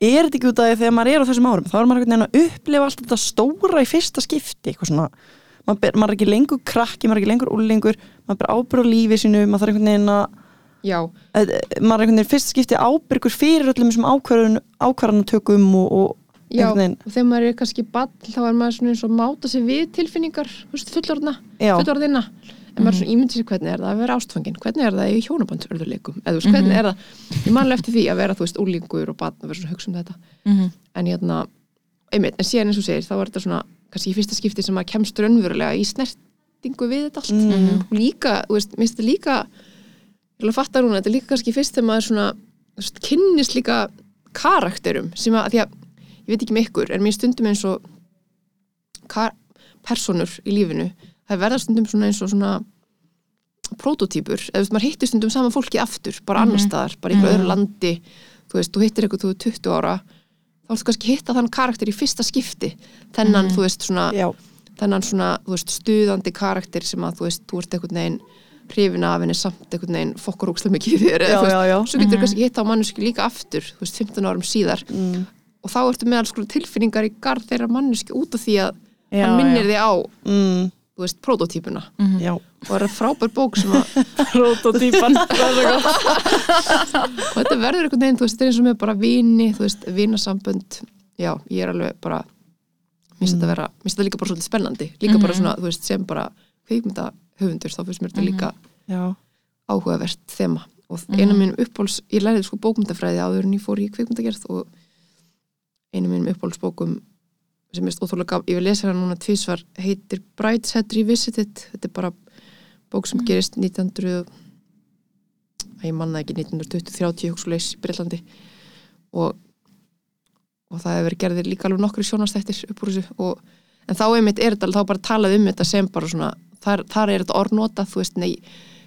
er þetta ekki út að þegar maður er á þessum árum þá er maður einhvern veginn að upplifa allt þetta stóra í fyrsta skipti eitthvað svona. Maður, ber, maður er ekki lengur krakki, maður er ekki lengur úlingur maður ber ábyrð á lífi sínu maður þarf einhvern veginn að maður er einhvern veginn fyrsta skipti ábyrgur fyrir öllum þessum ákvarðan, ákvarðanatökum og, og já, og þegar maður er kannski ball þá er maður svona eins og máta sig við tilfinningar þú veist, fullorðna, já, fullorðina en maður svona ímyndi sér hvernig er það að vera ástfangin hvernig er það í hjónabandsörðuleikum eða þú veist, hvernig er það, ég manlega eftir því að vera þú veist, úlingur og barn og vera svona að hugsa um þetta. Mhm. en hérna, einmitt, en síðan eins og segir, þá er þetta svona, kannski í fyrsta skipti sem maður kemst raunverulega í snertingu við þetta allt. Mhm. og líka, þú veist, minnst þetta líka ég vil að fatta núna, þetta er líka kannski fyrst þegar maður svona, þú veist, kynnist líka karakterum sem að, því að ég veit ekki með ykkur, en mér stundum eins og kar personur í lífinu, það verða stundum svona eins og svona prototýpur, eða þú veist, maður hittir stundum sama fólki aftur, bara annar staðar, bara í einhverju öðru landi, þú veist, þú hittir eitthvað þú er 20 ára, þá ertu kannski hitta þann karakter í fyrsta skipti, þennan, þú veist, svona já, þennan svona, þú veist, stuðandi karakter sem að, þú veist, þú ert einhvern veginn hrifin af henni samt einhvern veginn fokkar úkslega mikið þér, já, eða, þú veist, já, já. svo getur kannski hitta á manneski líka aftur, þú veist, 15 árum síðar. Mm, og þá ertu með alls tilfinningar í garð þeirra manneski út af því að Já, hann minnir þig á, mm, þú veist, prototýpuna Mhm. já, og það er frábær bók sem að Prototýpan og þetta verður einhvern veginn, þú veist, þetta er eins og með bara vini, þú veist, vinasambönd. Já, ég er alveg bara minnst þetta vera, minnst þetta líka bara svolítið spennandi. Líka bara svona, þú veist, sem bara kveikmynda höfundur, þá finnst mér þetta líka já, áhugavert þema. Og einu mínum uppbóls, ég lærið sko bókmyndafræði áður en ég fór í kveikmyndagerð og einu mínum uppbólsbókum sem er ótrúlega gaf, ég vil lesa hérna núna tvísvar, heitir Brideshead Revisited, þetta er bara bók sem gerist 1900 að ég manna ekki 1920-30 hugsuleis í Breitlandi og og það hefur gerðir líka alveg nokkri sjónastættir upp úr þessu. Og, en þá einmitt er þetta, þá bara talað um þetta sem bara svona, þar, þar er þetta orðnota þú veist, nei,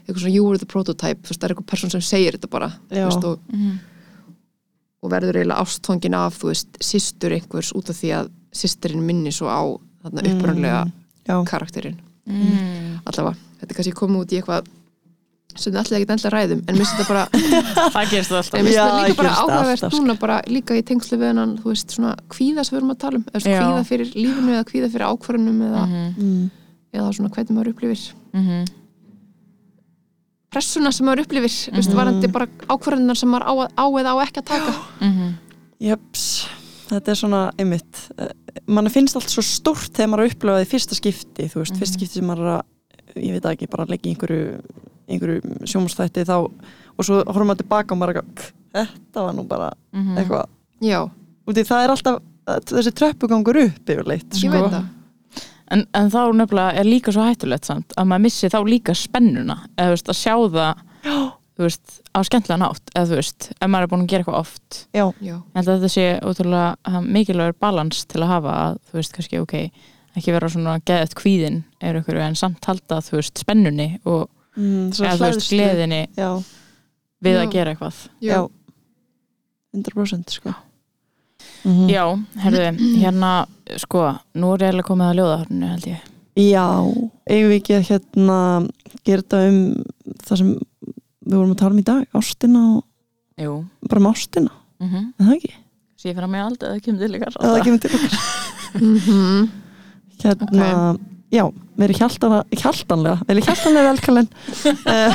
eitthvað svona you were the prototype, þú veist, það er eitthvað person sem segir þetta bara þú Já. veist, og, Mhm. og verður eiginlega ástfangin af, þú veist, systur einhvers út af því að systurinn minni svo á þarna upprannlega já, karakterinn Mm. allavega, þetta er kannski komið út í eitthvað sem þið allir ekkert endla ræðum en mér finnst þetta bara, Það en alltaf mér finnst Já, þetta líka bara áhugavert alltaf, núna bara líka í tengslu við hennan, þú veist, svona kvíða sem við erum að tala um, eða kvíða fyrir lífinu eða kvíða fyrir ákvörunum eða, Mhm. mm, eða svona hvernig maður upplifir Mhm. pressuna sem maður upplifir, mm -hmm. Varandi bara ákvörðunar sem maður á, á eða á ekki að taka Mhm. jöps þetta er svona, einmitt uh, mann finnst allt svo stórt þegar maður er upplegaði fyrsta skipti, þú veist, fyrsta skipti sem maður er að, ég veit ekki, bara leggja í einhverju einhverju sjómastætti þá og svo horfum maður tilbaka og maður þetta var nú bara Mhm. eitthvað, já, úti það er alltaf þessi tröppugangur upp yfirleitt ég sko. veit það. En, en þá nefnilega er líka svo hættulegt samt að maður missi þá líka spennuna eða veist, að sjá það veist, á skemmtilega nátt eða þú veist, ef maður er búin að gera eitthvað oft. Já, já, ég held að þetta sé ótrúlega mikilvægur balans til að hafa að þú veist, kannski, ok, ekki vera svona geðið kvíðin er ykkur en samt halda þú veist, spennunni og mm, eða þú veist, gleðinni já, við Já. að gera eitthvað. Já, já. 100% sko. Mm. Já, herðu, hérna sko, nú er ég eiginlega komið að ljóðahörnu held ég. Já, eigum við ekki að hérna gera þetta um það sem við vorum að tala um í dag, ástina og Jú, bara um ástina Mhm. er það ekki? Sé fyrir mig aldrei að það kemur til ykkar Ef það kemur til okkar Mhm. hérna, já, verið hjaltanlega hjaltanlega, verið hjaltanlega velkalinn uh,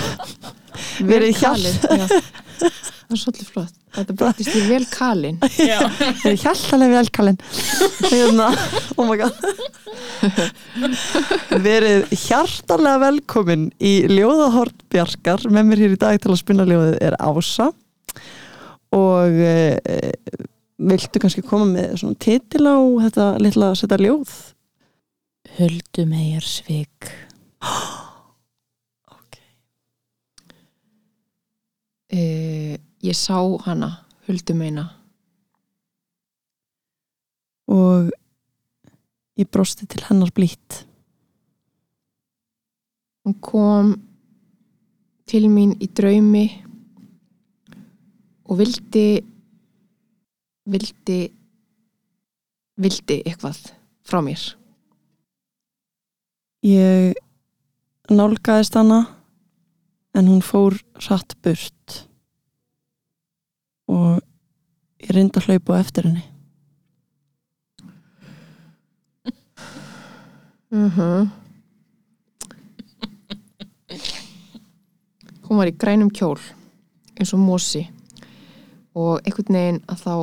verið hjalt Kalin, já. Það er svolítið flott. Þetta breytist í vel kalin Já, verið hjaltanlega velkalinn hérna, oh my god. Verið hjartanlega velkomin í Ljóðahort Bjarkar. Með mér hér í dag til að spinna ljóðið er Ása. Og uh, viltu kannski koma með svona titil á þetta litla að setja ljóð? Huldu meir svik eh, ég sá hana huldu meina og ég brosti til hennar blít hún kom til mín í draumi og vildi vildi vildi eitthvað frá mér. Ég nálgaðist hana en hún fór hratt burt. Og ég reyndi að hlaupa eftir henni. Uh -huh. hún var í grænum kjól eins og mosi. Og einhvern veginn að þá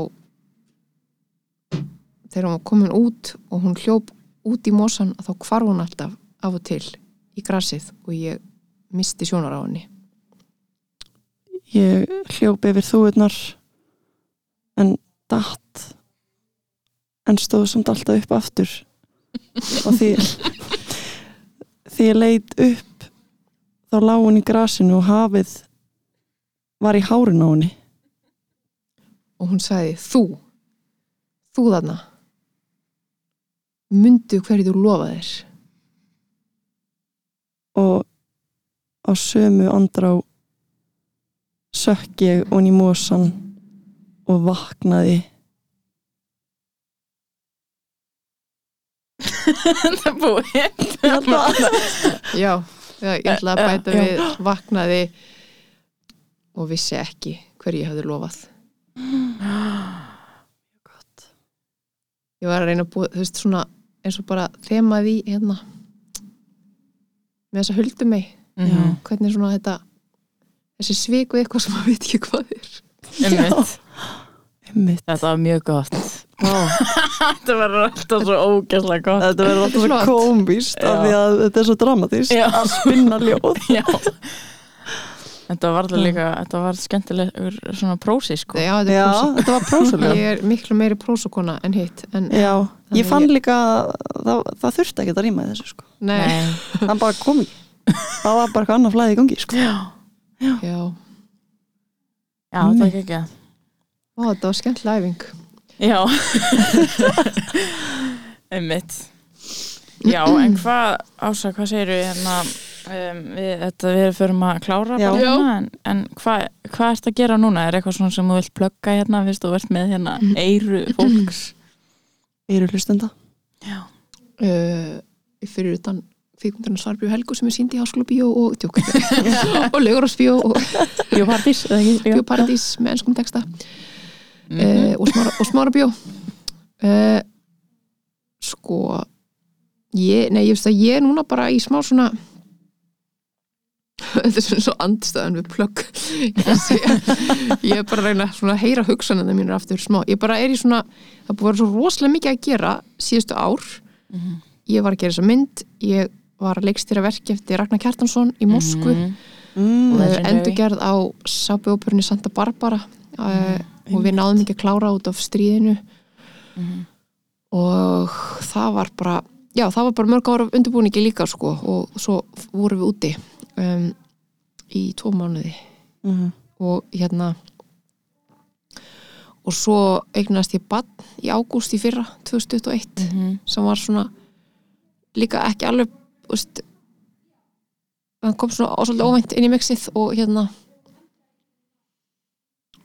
þegar hún var komin út og hún hljóp út í mosan að þá hvarf hún alltaf af og til í grasið. Og ég misti sjónar á henni? Ég hljóp yfir þúurnar en datt en stóð samt alltaf upp aftur. Og því því ég leit upp þá lá hún í grasinu og hafið var í hárun á henni. Og hún sagði þú þú þarna mundu hverju þú lofa þér og á sömu andrá sökk ég onni í mosan og vaknaði. Það er búið. Að já, ég ætla að bæta Já. við. Vaknaði og vissi ekki hverju ég hafði lofað. Ég var að reyna að búa þú veist svona eins og bara þemað í hérna með þess að huldu mig Mhm. hvernig svona þetta þessi svik við eitthvað sem maður veit ekki hvað er? Einmitt. Einmitt. Þetta var mjög gott. Þetta var alltaf svo ógæslega gott. Þetta verður alltaf svo komist af því að þetta er svo dramatist Já. að spinna ljóð. Já. Þetta var alltaf líka, þetta var skemmtilegur svona prósi sko. Já, þetta já, prósa. Þetta var prósulega ég er miklu meiri prósakona en hitt en já, Þannig ég fann ég- líka það, það þurfti ekki að rýma í þessu sko. Nei, hann bara kom ekki það var bara eitthvað annað flæði í gangi sko. Já, já, já. Þetta var ekki ekki Ó, þetta var skemmtilega æfing Já. Einmitt. Já, en hvað Ása, hvað segirðu hérna um, við, þetta, við förum að klára Já. hérna en, en hvað hva ertu að gera núna? Er eitthvað svona sem þú vilt plugga hérna, fyrst þú ert með hérna eiru fólks? Eru hlustenda. Já, uh, fyrir utan kvikmyndarnar Svarbjörn Helgu sem er sínd í Háskóla Bíó og tjók og Legurársbíó og líka? Bíóparadís með ennskum texta. Mhm. uh, og, smára, og smára bíó uh, sko ég, nei, ég veist að ég er núna bara í smá svona þetta er svona svo andstæðan við plögg. Ég, er bara að reyna svona að heyra hugsanina mínur aftur smá, ég bara er í svona það búið að vera svo rosalega mikið að gera síðustu ár. Mhm. ég var að gera þessa mynd. Ég var að leikstýra verki eftir Ragnar Kjartansson í Moskvu Mhm. mm, og það er Legendary. endurgerð á Sábjóperunni Santa Barbara uh, og við náðum ekki að klára út af stríðinu Mhm. og það var bara já, það var bara mörg ára af undirbúningi líka sko, og svo vorum við úti um, í tvo mánuði mm, og hérna og svo eignast ég bann í ágúst í fyrra 2021 Mhm. sem var svona líka ekki alveg veist, hann kom svona svolítið óvænt inn í mixið og hérna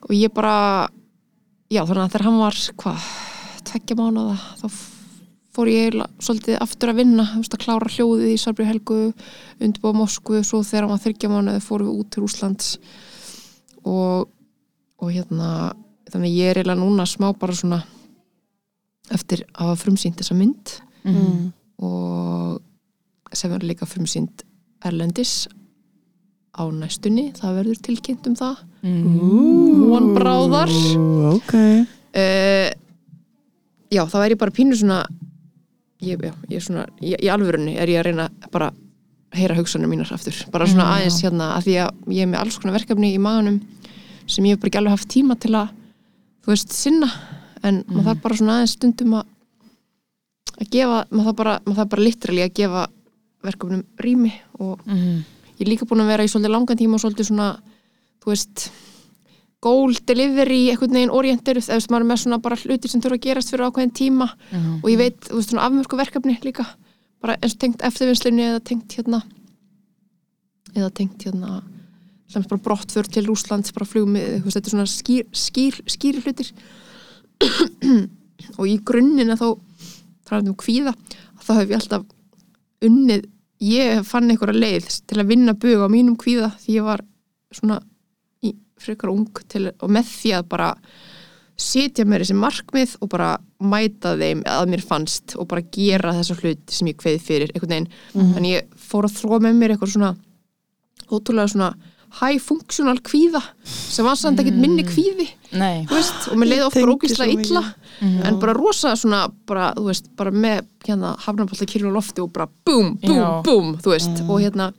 og ég bara já þannig að þegar hann var hvað, tveggja mánuða þá fór ég svolítið aftur að vinna þú veist, að klára hljóðið í Sarbrið Helgu undirbúa Moskvu, svo þegar hann var þryggja mánuði fórum við út til Úslands og, og hérna þannig ég er eiginlega núna smá bara svona eftir að hafa frumsýnt þessa mynd Mm. og sem verður líka frumsýnt Erlendis á næstunni, það verður tilkynnt um það. Mm. von bráðar. Ok. Uh, já, þá er ég bara pínu svona ég, já, ég er svona í, í alvörunni er ég að reyna bara að heyra hugsanir mínar aftur, bara svona Mm, aðeins hérna, að því að ég er með alls konar verkefni í maðunum sem ég hef bara ekki alveg haft tíma til að þú veist, sinna. En Mhm. maður þarf bara svona aðeins stundum að að gefa, maður þarf bara, maður þarf bara literally að gefa verkefnum rými og Mhm. ég er líka búin að vera í svolítið langan tíma og svolítið svona, þú veist goal delivery, einhvern veginn orientir eða þú veist, maður er með svona bara hluti sem þurfa að gerast fyrir ákveðin tíma Mhm. og ég veit, þú veist, svona afmörku verkefni líka bara eins og tengt eftirvinnslunni eða tengt hérna eða tengt hérna sem bara brottför til Rúslands, bara flugmið þú veist, þetta er svona skýr, skýr, skýr hlutir og í grunnina þá talandi um kvíða, þá hef ég alltaf unnið, ég fann einhverja leið til að vinna bug á mínum kvíða því ég var svona frekar ung til, og með því að bara setja mér þessi markmið og bara mæta þeim að mér fannst og bara gera þessa hlut sem ég kveði fyrir einhvern veginn, þannig ég fór að þróa með mér eitthvað svona ótrúlega svona high functional kvíða sem var samt ekkert minni kvíði Nei. þú veist, og mér leiði oft Tengi bara ógislega svo mikið. illa Mhm. en bara rosa svona, bara, þú veist, bara með hérna hafnaballta kyrjum á lofti og bara búm, búm, Já. búm, þú veist og hérna,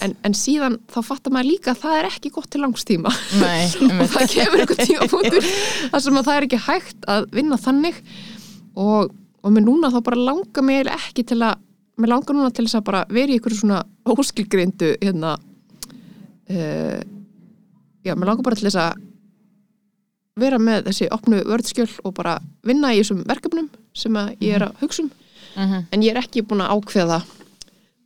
en, en síðan þá fattar maður líka að það er ekki gott til langstíma Nei, og það kemur einhver tímapunktur þar sem að það er ekki hægt að vinna þannig. Og, og mér núna þá bara langar mér ekki til að mér langar núna til þess að bara vera í einhverju svona óskilgrindu hérna uh, já, mér langar bara til þess að vera með þessi opnu vörðskjöl og bara vinna í þessum verkefnum sem ég er að hugsa um. Mhm. en ég er ekki búin að ákveða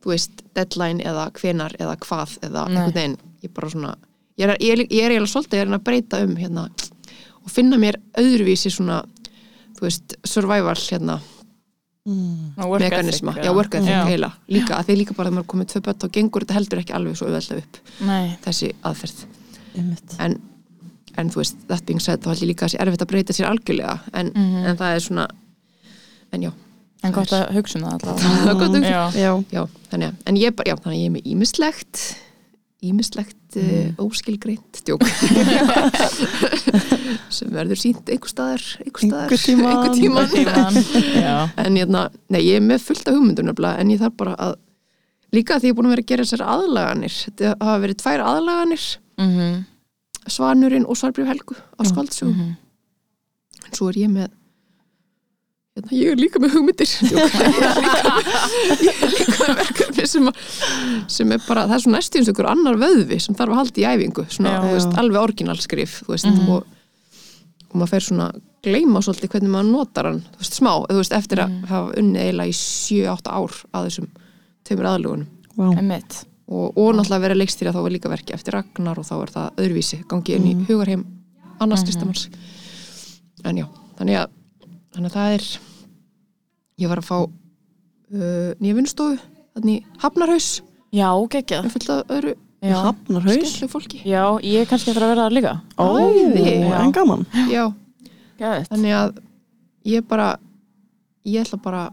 þú veist, deadline eða hvenar eða hvað eða einhvern veginn. Ég er bara svona, ég er, ég er, ég er eiginlega svolítið að reyna að breyta um hérna og finna mér öðruvísi svona þú veist, survival hérna Mm. Mekanisma, já, work ethic Já. heila, líka, að því líka bara að maður er komið tvö börn og gengur þetta heldur ekki alveg svo auðveldlega upp Nei. þessi aðferð, en en þú veist, that being said, þá held ég líka að sé erfitt að breyta sér algjörlega, en, Mhm. en það er svona en já, En gott að hugsa um það það er Já, Já, Já, þannig að, en ég, bara, já, þannig að ég er með ímislegt ímislegt mm. óskilgreint djók. Sem verður sínt einhver staðar einhver tímann. tíman Já, en hérna, nei, ég er með fullt af hugmyndum nefnilega, en ég þarf bara að líka því ég er búin að vera að gera þessar aðlaganir. Þetta hafa verið tvær aðlaganir. Mhm, Svanurinn og Svarbrif Helgu á skvaldsugum, mhm. en svo er ég með hérna, ég er líka með hugmyndir. Ég er líka með, ég er líka með verkefni sem, sem er bara, það er svo næstu eins og ykkur annar vöðvi sem þarf að halda í æfingu svona, Já. þú veist, Já. alveg orginalskrif veist, Mhm. og, og maður fer svona gleyma svolítið hvernig maður notar hann veist, smá, veist, eftir að Mhm. hafa unnið eiginlega í 7-8 ár að þessum tveimur aðlugunum Einmitt og, og náttúrulega vera leikstýra þá var líka verki eftir Ragnar og þá er það öðruvísi gangi inn í Mhm. hugarheim annars Mhm. listamanns en já, þannig að þannig að það er ég var að fá uh, nýja vinnustofu þannig Hafnarhaus Já, geggjað með fullt af öðru Já, Hafnar haus skemmtilegu fólki já ég er kannski eftir að vera það líka Ó, Æði. en gaman já, Gæðið þannig að ég bara ég ætla bara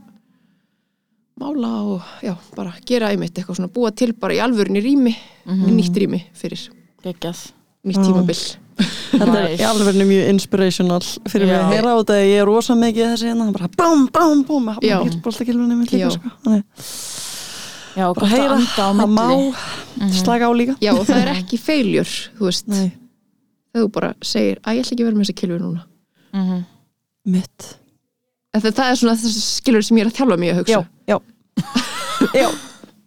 mála og já, bara gera einmitt eitthvað svona búa til bara í alvörinni rými Mhm. nýtt rými fyrir Geggjað nýtt Já. tímabil Þetta er Nice. í alveg mjög inspirational fyrir mig Já. að heyra á þetta ég er rosa mikið þessi hérna bara bám, bám, bám með Já. hafnar bóltakilfunni mitt líka Já. sko. Þannig, Já, að heyra anda á það má milli Mhm. slaka á líka Já, og það er ekki feiljur, þú veist, Nei, þegar þú bara segir að ég ætla ekki að vera með þessa kilfur núna. Mhm. mitt En það, það er svona þessi skilur sem ég er að þjálfa mig að hugsa. Já, já Já.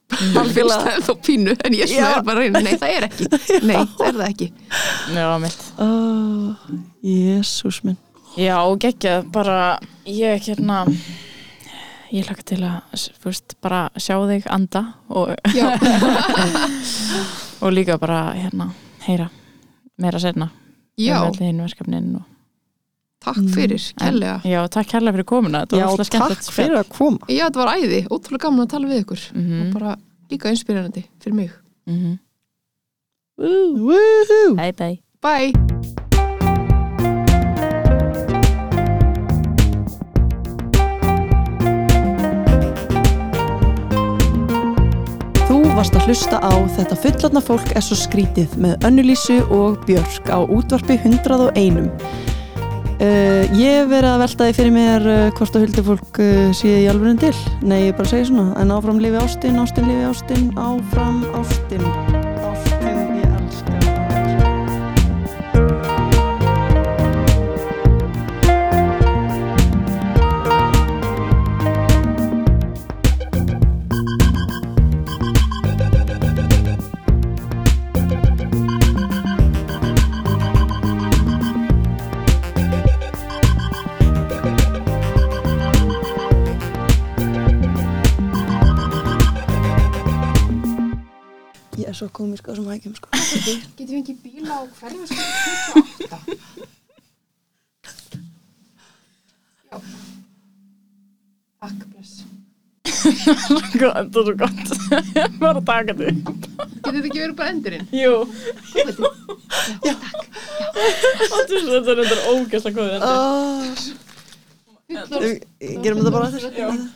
Það er þá pínu, en ég er bara að reyna, nei, það er ekki. Nei, það er það ekki. Já, mitt oh, Jésús minn Já, geggjað, bara ég hérna ég hlaka til að fyrst, bara sjá þig anda og, og líka bara hérna heyra meira senna já um hinn verkefnin og, takk fyrir, kærlega. Já, takk kærlega fyrir komuna þetta Já, takk fyrir að koma Já, þetta var æði, ótrúlega gaman að tala við ykkur. Mhm. Og bara líka inspirerandi fyrir mig. mm Woohoo Bye bye Bye! Varst að hlusta á Þetta fullotna fólk er svo skrítið með Önnulísu og Björk á útvarpi 101. Uh, ég hef verið að velta því fyrir mér uh, hvort að huldufólk uh, sé í alveg til. Nei, ég bara segi svona. En áfram lifi ástin, ástin lifi ástin, áfram ástin. Svo komisk á þessum hækjum, sko. Getum við ekki bíla á hverju sko 28? Já. Takk, bless. Þetta er svo gott. Ég var að taka þetta. Getur þetta ekki verið bara endurinn? Jú. Já, takk. Þetta er þetta ógæsla góðið. Oh. Gerum þetta bara eftir.